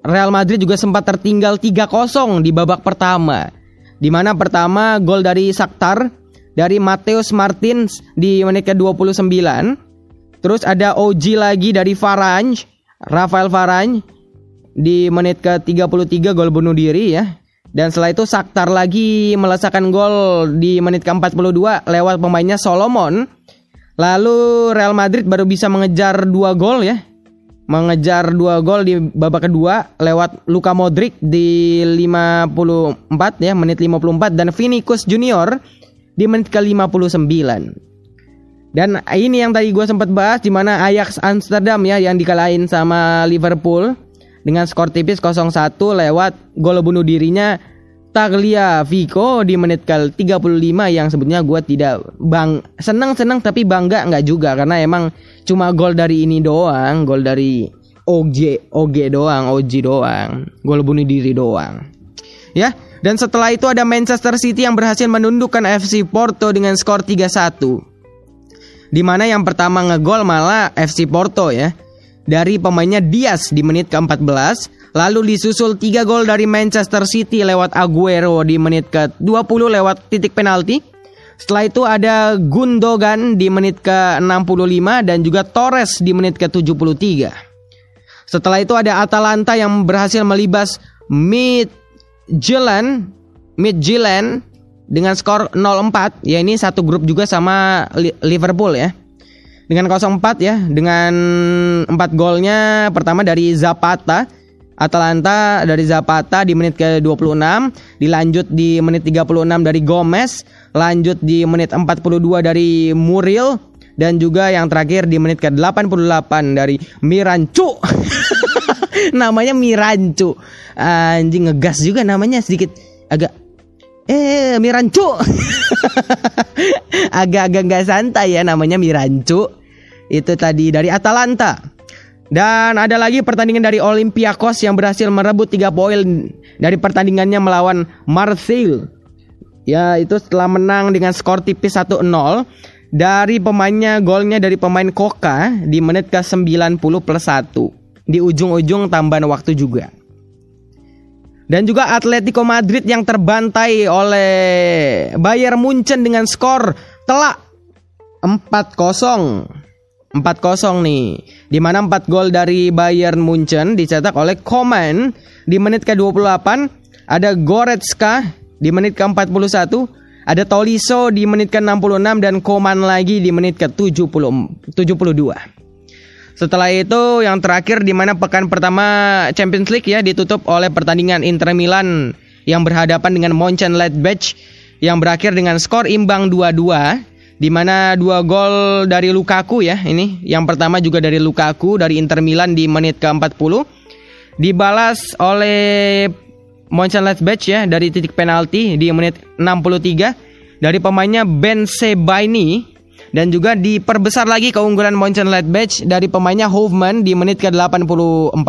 Real Madrid juga sempat tertinggal 3-0 di babak pertama. Di mana pertama gol dari Shakhtar dari Mateus Martins di menit ke-29 Terus ada OG lagi dari Varane, Rafael Varane di menit ke-33 gol bunuh diri ya. Dan setelah itu Saktar lagi melesakan gol di menit ke-42 lewat pemainnya Solomon. Lalu Real Madrid baru bisa mengejar dua gol ya. Mengejar dua gol di babak kedua lewat Luka Modric di 54 ya, menit 54 dan Vinicius Junior di menit ke-59. Dan ini yang tadi gue sempat bahas di mana Ajax Amsterdam ya yang dikalahin sama Liverpool dengan skor tipis 0-1 lewat gol bunuh dirinya Tagliafico di menit ke 35 yang sebetulnya gue tidak bang senang-senang tapi bangga nggak juga karena emang cuma gol dari ini doang, gol dari OG OG doang, OG doang, gol bunuh diri doang. Ya, dan setelah itu ada Manchester City yang berhasil menundukkan FC Porto dengan skor 3-1. Di mana yang pertama ngegol malah FC Porto ya. Dari pemainnya Diaz di menit ke-14, lalu disusul 3 gol dari Manchester City lewat Aguero di menit ke-20 lewat titik penalti. Setelah itu ada Gundogan di menit ke-65 dan juga Torres di menit ke-73. Setelah itu ada Atalanta yang berhasil melibas Midtjylland Midtjylland dengan skor 0-4 ya ini satu grup juga sama Li- Liverpool ya. Dengan 0-4 ya, dengan 4 golnya pertama dari Zapata. Atalanta dari Zapata di menit ke-26, dilanjut di menit 36 dari Gomez, lanjut di menit 42 dari Muriel dan juga yang terakhir di menit ke-88 dari Mirancu. namanya Mirancu. Anjing ngegas juga namanya sedikit agak Eh, Mirancu. Agak-agak nggak santai ya namanya Mirancu. Itu tadi dari Atalanta. Dan ada lagi pertandingan dari Olympiakos yang berhasil merebut 3 poin dari pertandingannya melawan Marseille. Ya, itu setelah menang dengan skor tipis 1-0 dari pemainnya golnya dari pemain Koka di menit ke-90 plus 1. Di ujung-ujung tambahan waktu juga. Dan juga Atletico Madrid yang terbantai oleh Bayern Munchen dengan skor telak 4-0. 4-0 nih. Di mana 4 gol dari Bayern Munchen dicetak oleh Koman di menit ke-28, ada Goretzka di menit ke-41, ada Tolisso di menit ke-66 dan Koman lagi di menit ke-70 72. Setelah itu yang terakhir di mana pekan pertama Champions League ya ditutup oleh pertandingan Inter Milan yang berhadapan dengan Mönchengladbach yang berakhir dengan skor imbang 2-2 di mana dua gol dari Lukaku ya ini. Yang pertama juga dari Lukaku dari Inter Milan di menit ke-40 dibalas oleh Mönchengladbach ya dari titik penalti di menit 63 dari pemainnya Ben Sebaini. Dan juga diperbesar lagi keunggulan Mönchengladbach dari pemainnya Hofman di menit ke-84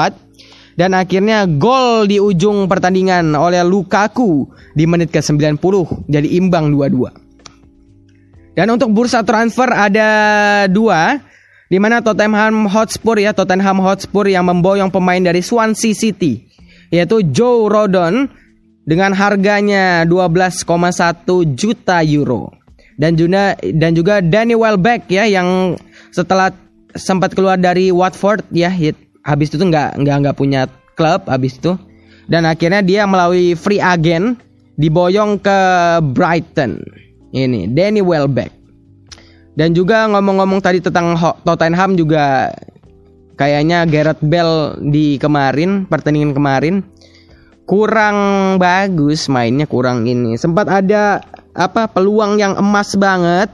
dan akhirnya gol di ujung pertandingan oleh Lukaku di menit ke-90 jadi imbang 2-2. Dan untuk bursa transfer ada dua di mana Tottenham Hotspur ya Tottenham Hotspur yang memboyong pemain dari Swansea City yaitu Joe Rodon dengan harganya 12,1 juta euro. Dan juga dan juga Danny Welbeck ya yang setelah sempat keluar dari Watford ya hit, habis itu nggak nggak nggak punya klub habis itu. Dan akhirnya dia melalui free agent diboyong ke Brighton ini Danny Welbeck dan juga ngomong-ngomong tadi tentang Tottenham juga kayaknya Gareth Bale di kemarin pertandingan kemarin kurang bagus mainnya kurang ini sempat ada apa peluang yang emas banget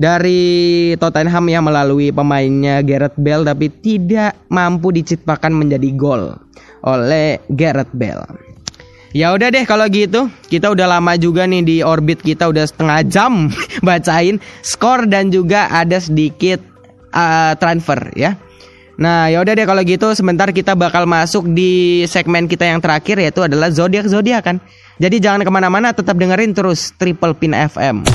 dari Tottenham yang melalui pemainnya Gareth Bale tapi tidak mampu diciptakan menjadi gol oleh Gareth Bale. Ya udah deh kalau gitu kita udah lama juga nih di orbit kita udah setengah jam bacain skor dan juga ada sedikit uh, transfer ya. Nah ya udah deh kalau gitu sebentar kita bakal masuk di segmen kita yang terakhir yaitu adalah zodiak zodiakan. Jadi jangan ke mana-mana tetap dengerin terus Triple Pin FM.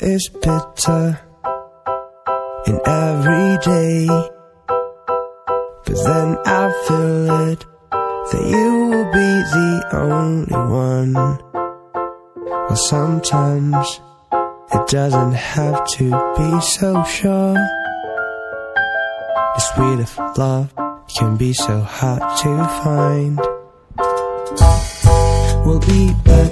Is bitter in every day. But then I feel it that you will be the only one. Well, sometimes it doesn't have to be so sure. The sweet of love can be so hard to find. We'll be better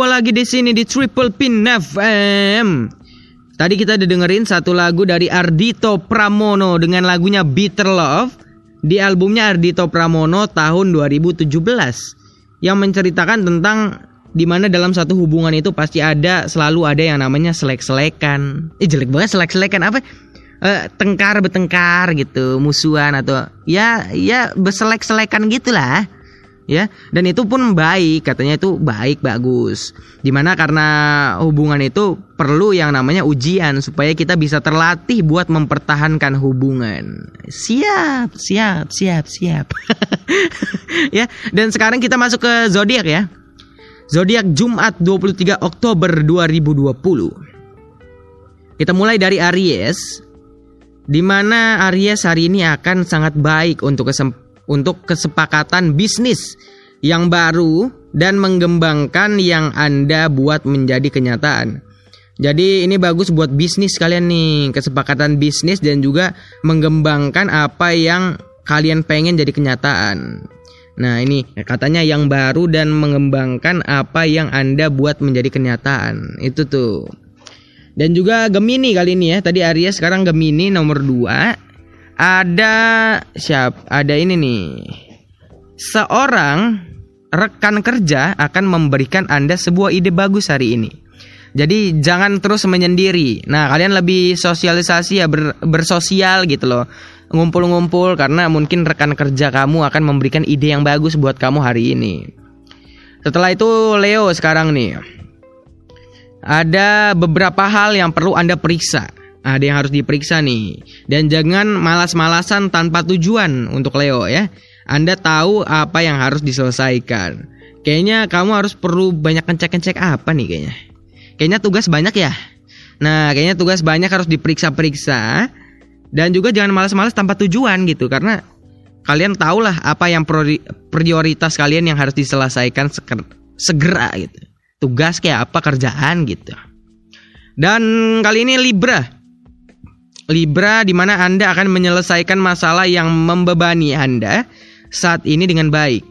Gua lagi di sini di Triple Pin FM. Tadi kita udah dengerin satu lagu dari Ardito Pramono dengan lagunya Bitter Love di albumnya Ardito Pramono tahun 2017 yang menceritakan tentang di mana dalam satu hubungan itu pasti ada selalu ada yang namanya selek-selekan. Eh jelek banget selek-selekan apa? Eh, tengkar betengkar gitu, musuhan atau ya ya berselek-selekan gitulah ya. Dan itu pun baik katanya itu baik bagus. Di mana karena hubungan itu perlu yang namanya ujian supaya kita bisa terlatih buat mempertahankan hubungan. Siap siap siap siap. Ya dan sekarang kita masuk ke zodiak ya. Zodiak Jumat 23 Oktober 2020 kita mulai dari Aries di mana Aries hari ini akan sangat baik untuk kesem- untuk kesepakatan bisnis yang baru dan mengembangkan yang Anda buat menjadi kenyataan. Jadi ini bagus buat bisnis kalian nih, kesepakatan bisnis dan juga mengembangkan apa yang kalian pengen jadi kenyataan. Nah, ini katanya yang baru dan mengembangkan apa yang Anda buat menjadi kenyataan. Itu tuh. Dan juga Gemini kali ini ya. Tadi Aries sekarang Gemini nomor 2. Ada siap? Ada ini nih. Seorang rekan kerja akan memberikan Anda sebuah ide bagus hari ini. Jadi jangan terus menyendiri. Nah, kalian lebih sosialisasi ya ber- bersosial gitu loh. Ngumpul-ngumpul karena mungkin rekan kerja kamu akan memberikan ide yang bagus buat kamu hari ini. Setelah itu Leo sekarang nih. Ada beberapa hal yang perlu Anda periksa. Ada yang harus diperiksa nih. Dan jangan malas-malasan tanpa tujuan untuk Leo ya. Anda tahu apa yang harus diselesaikan. Kayaknya kamu harus perlu banyak ngecek-ngecek apa nih kayaknya. Kayaknya tugas banyak ya. Nah, kayaknya tugas banyak harus diperiksa-periksa. Dan juga jangan malas-malas tanpa tujuan gitu karena kalian tahulah apa yang priori- prioritas kalian yang harus diselesaikan segera gitu. Tugas kayak apa kerjaan gitu. Dan kali ini Libra. Libra di mana Anda akan menyelesaikan masalah yang membebani Anda saat ini dengan baik.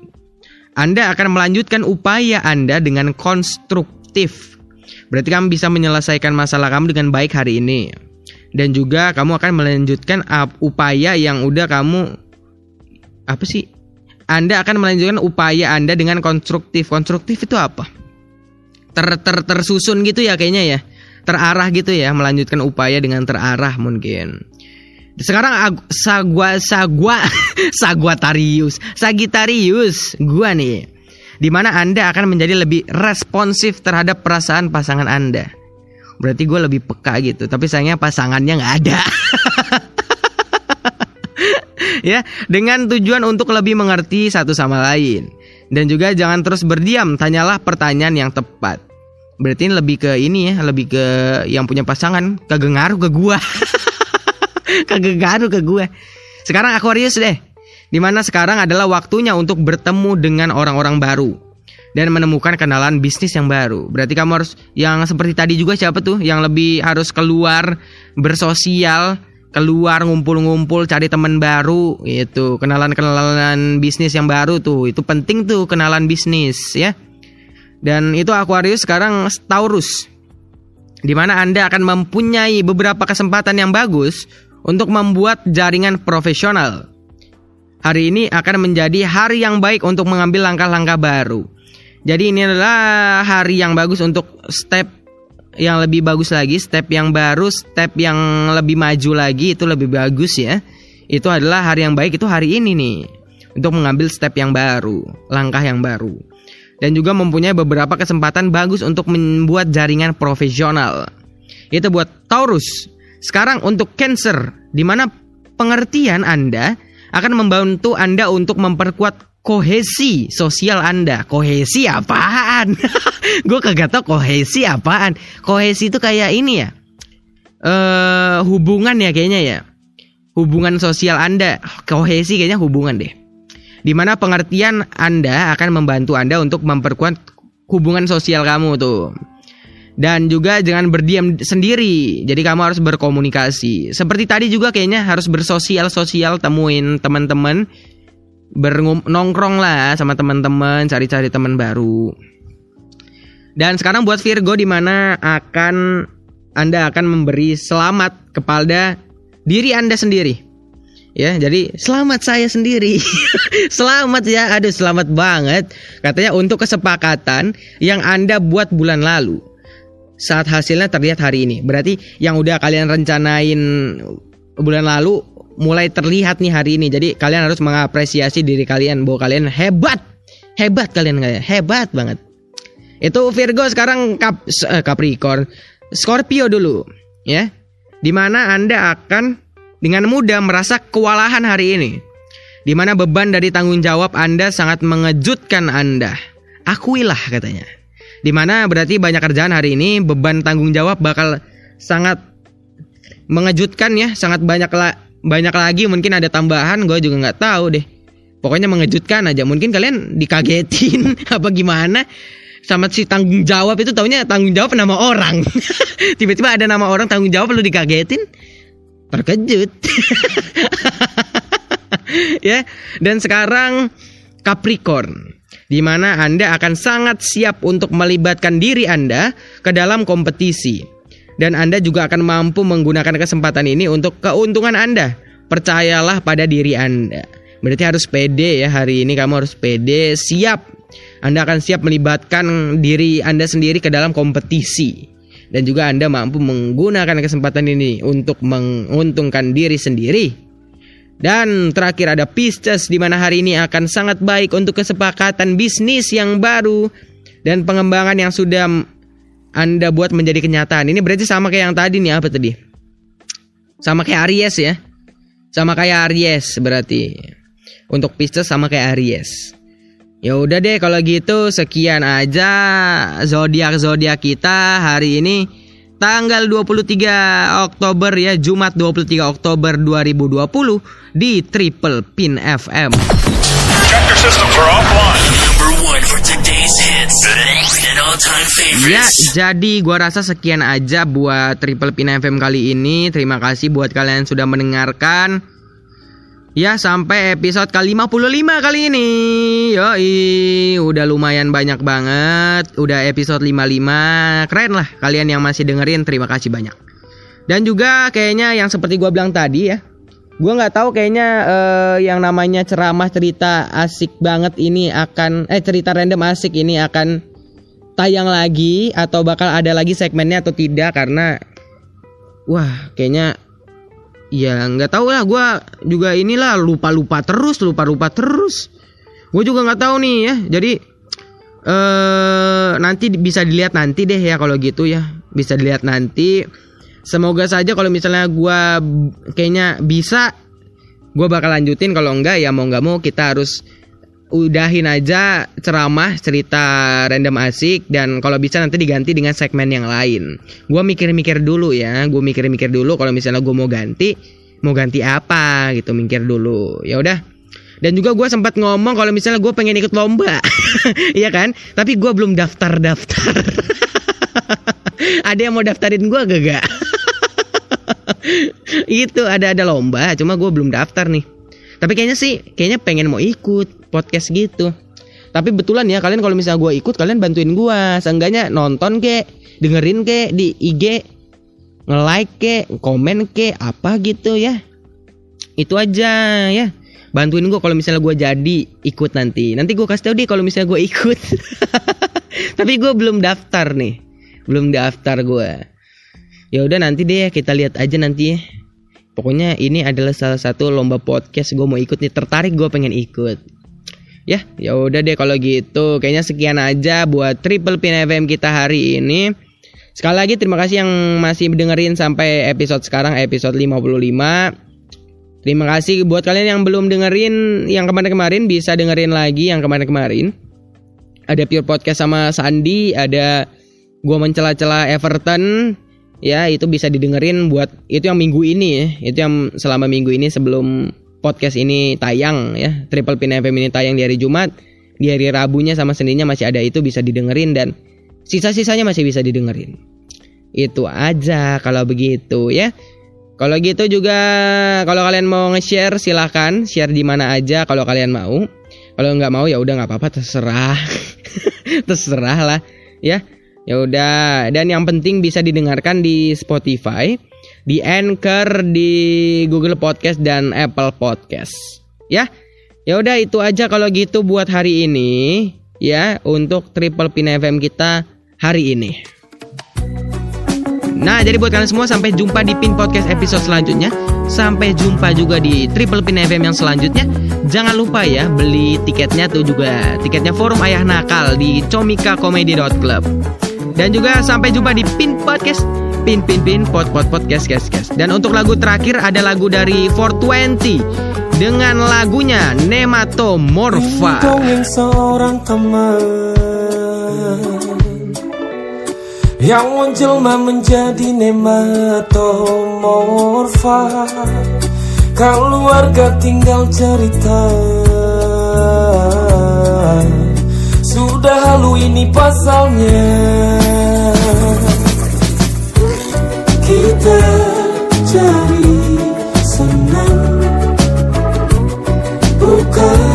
Anda akan melanjutkan upaya Anda dengan konstruktif. Berarti kamu bisa menyelesaikan masalah kamu dengan baik hari ini. Dan juga kamu akan melanjutkan upaya yang udah kamu apa sih? Anda akan melanjutkan upaya Anda dengan konstruktif. Konstruktif itu apa? Ter, ter tersusun gitu ya kayaknya ya. Terarah gitu ya, melanjutkan upaya dengan terarah mungkin. Sekarang ag- sagwa sagwa Sagittarius, Sagittarius, gua nih. Di mana Anda akan menjadi lebih responsif terhadap perasaan pasangan Anda. Berarti gue lebih peka gitu, tapi sayangnya pasangannya nggak ada. ya, dengan tujuan untuk lebih mengerti satu sama lain. Dan juga jangan terus berdiam, tanyalah pertanyaan yang tepat. Berarti lebih ke ini ya, lebih ke yang punya pasangan kagak ngaruh ke gua. kagak ngaruh ke gua. Sekarang Aquarius deh. Di mana sekarang adalah waktunya untuk bertemu dengan orang-orang baru dan menemukan kenalan bisnis yang baru. Berarti kamu harus yang seperti tadi juga siapa tuh yang lebih harus keluar bersosial, keluar ngumpul-ngumpul cari teman baru itu, kenalan-kenalan bisnis yang baru tuh. Itu penting tuh kenalan bisnis ya. Dan itu Aquarius sekarang Taurus. Di mana Anda akan mempunyai beberapa kesempatan yang bagus untuk membuat jaringan profesional. Hari ini akan menjadi hari yang baik untuk mengambil langkah-langkah baru. Jadi ini adalah hari yang bagus untuk step yang lebih bagus lagi, step yang baru, step yang lebih maju lagi itu lebih bagus ya. Itu adalah hari yang baik itu hari ini nih untuk mengambil step yang baru, langkah yang baru. Dan juga mempunyai beberapa kesempatan bagus untuk membuat jaringan profesional. Itu buat Taurus. Sekarang untuk Cancer, di mana pengertian Anda akan membantu Anda untuk memperkuat kohesi sosial Anda. Kohesi apaan? Gue kagak tau kohesi apaan. Kohesi itu kayak ini ya. Eh hubungan ya kayaknya ya. Hubungan sosial Anda. Kohesi kayaknya hubungan deh. Di mana pengertian Anda akan membantu Anda untuk memperkuat hubungan sosial kamu tuh. Dan juga jangan berdiam sendiri. Jadi kamu harus berkomunikasi. Seperti tadi juga kayaknya harus bersosial-sosial temuin teman-teman bernongkrong lah sama teman-teman, cari-cari teman baru. Dan sekarang buat Virgo di mana akan Anda akan memberi selamat kepada diri Anda sendiri. Ya, jadi selamat saya sendiri. selamat ya, aduh selamat banget. Katanya untuk kesepakatan yang Anda buat bulan lalu. Saat hasilnya terlihat hari ini. Berarti yang udah kalian rencanain bulan lalu mulai terlihat nih hari ini. Jadi kalian harus mengapresiasi diri kalian bahwa kalian hebat. Hebat kalian kayak hebat banget. Itu Virgo sekarang Cap eh, Capricorn. Scorpio dulu, ya. Di mana Anda akan dengan mudah merasa kewalahan hari ini. Di mana beban dari tanggung jawab Anda sangat mengejutkan Anda. Akuilah katanya. Di mana berarti banyak kerjaan hari ini, beban tanggung jawab bakal sangat mengejutkan ya, sangat banyak la banyak lagi mungkin ada tambahan, gue juga nggak tahu deh. Pokoknya mengejutkan aja. Mungkin kalian dikagetin apa gimana? Sama si tanggung jawab itu taunya tanggung jawab nama orang. Tiba-tiba ada nama orang tanggung jawab lu dikagetin. Terkejut. ya. Dan sekarang Capricorn di mana Anda akan sangat siap untuk melibatkan diri Anda ke dalam kompetisi. Dan Anda juga akan mampu menggunakan kesempatan ini untuk keuntungan Anda. Percayalah pada diri Anda. Berarti harus pede ya hari ini kamu harus pede, siap. Anda akan siap melibatkan diri Anda sendiri ke dalam kompetisi. Dan juga Anda mampu menggunakan kesempatan ini untuk menguntungkan diri sendiri. Dan terakhir ada Pisces di mana hari ini akan sangat baik untuk kesepakatan bisnis yang baru dan pengembangan yang sudah Anda buat menjadi kenyataan. Ini berarti sama kayak yang tadi nih apa tadi? Sama kayak Aries ya. Sama kayak Aries berarti. Untuk Pisces sama kayak Aries. Ya udah deh kalau gitu sekian aja zodiak zodiak kita hari ini tanggal 23 Oktober ya Jumat 23 Oktober 2020 di Triple Pin FM. Ya, jadi gua rasa sekian aja buat Triple Pin FM kali ini. Terima kasih buat kalian yang sudah mendengarkan. Ya, sampai episode ke-55 kali ini. Yoi, udah lumayan banyak banget. Udah episode 55. Keren lah kalian yang masih dengerin. Terima kasih banyak. Dan juga kayaknya yang seperti gua bilang tadi ya. Gua nggak tahu kayaknya eh, yang namanya ceramah cerita asik banget ini akan eh cerita random asik ini akan tayang lagi atau bakal ada lagi segmennya atau tidak karena wah kayaknya ya nggak tahu lah. Gue juga inilah lupa lupa terus lupa lupa terus. Gue juga nggak tahu nih ya. Jadi eh nanti bisa dilihat nanti deh ya kalau gitu ya. Bisa dilihat nanti. Semoga saja kalau misalnya gue kayaknya bisa gue bakal lanjutin. Kalau enggak ya mau nggak mau kita harus udahin aja ceramah cerita random asik dan kalau bisa nanti diganti dengan segmen yang lain. Gua mikir-mikir dulu ya, gue mikir-mikir dulu kalau misalnya gue mau ganti, mau ganti apa gitu, mikir dulu. Ya udah. Dan juga gue sempat ngomong kalau misalnya gue pengen ikut lomba, iya kan? Tapi gue belum daftar-daftar. ada yang mau daftarin gue gak gak? itu ada ada lomba, cuma gue belum daftar nih. Tapi kayaknya sih, kayaknya pengen mau ikut podcast gitu. Tapi betulan ya kalian kalau misalnya gue ikut kalian bantuin gue, seenggaknya nonton ke, dengerin ke di IG, nge-like ke, komen ke, apa gitu ya. Itu aja ya. Bantuin gue kalau misalnya gue jadi ikut nanti. Nanti gue kasih tau deh kalau misalnya gue ikut. Tapi gue belum daftar nih, belum daftar gue. Ya udah nanti deh kita lihat aja nanti ya. Pokoknya ini adalah salah satu lomba podcast gue mau ikut nih tertarik gue pengen ikut. Ya, ya udah deh kalau gitu. Kayaknya sekian aja buat Triple Pin FM kita hari ini. Sekali lagi terima kasih yang masih dengerin sampai episode sekarang episode 55. Terima kasih buat kalian yang belum dengerin yang kemarin-kemarin bisa dengerin lagi yang kemarin-kemarin. Ada Pure Podcast sama Sandi, ada gua mencela-cela Everton, ya itu bisa didengerin buat itu yang minggu ini ya itu yang selama minggu ini sebelum podcast ini tayang ya. Triple Pin FM ini tayang di hari Jumat di hari Rabunya sama Seninnya masih ada itu bisa didengerin dan sisa-sisanya masih bisa didengerin. Itu aja kalau begitu ya. Kalau gitu juga kalau kalian mau nge-share silahkan share di mana aja kalau kalian mau. Kalau nggak mau ya udah nggak apa-apa terserah. Terserah lah ya. Ya udah, dan yang penting bisa didengarkan di Spotify, di Anchor, di Google Podcast dan Apple Podcast. Ya. Ya udah itu aja kalau gitu buat hari ini ya untuk Triple Pin FM kita hari ini. Nah, jadi buat kalian semua sampai jumpa di Pin Podcast episode selanjutnya. Sampai jumpa juga di Triple Pin FM yang selanjutnya. Jangan lupa ya beli tiketnya tuh juga tiketnya Forum Ayah Nakal di comicacomedy.club. Dan juga sampai jumpa di Pin Podcast Pin Pin Pin Pod Pod Podcast guys guys. Dan untuk lagu terakhir ada lagu dari 420 dengan lagunya Nematomorpha. Dongeng seorang teman Yang menjelma menjadi nematomorfa Keluarga tinggal cerita Sudah lalu ini pasalnya Cari senang. Bukan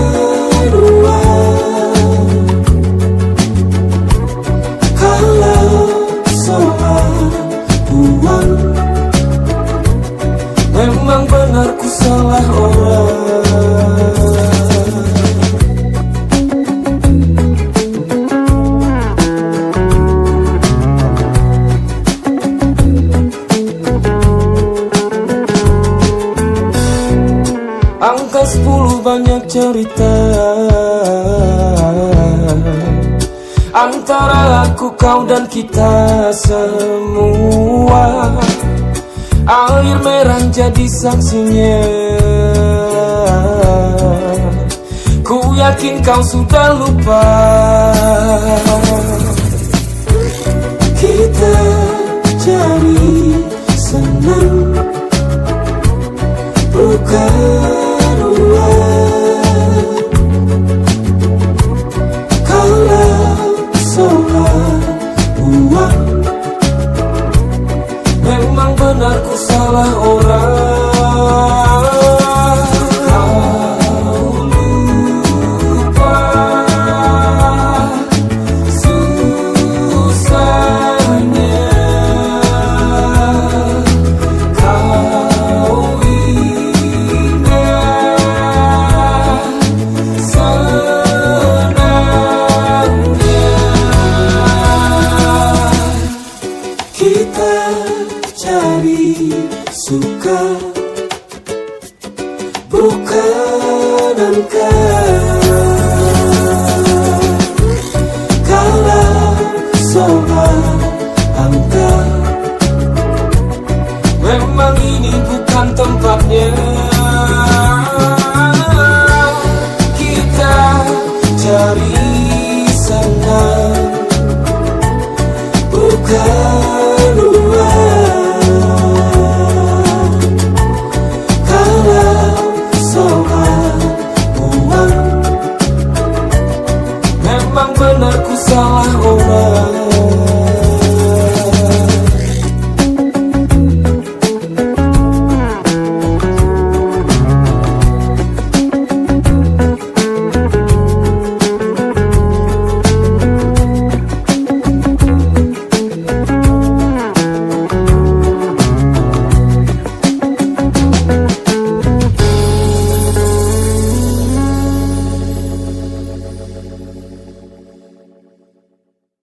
banyak cerita. Antara aku, kau dan kita semua. Air merah jadi saksinya Ku yakin kau sudah lupa. Kita cari senang. Bukan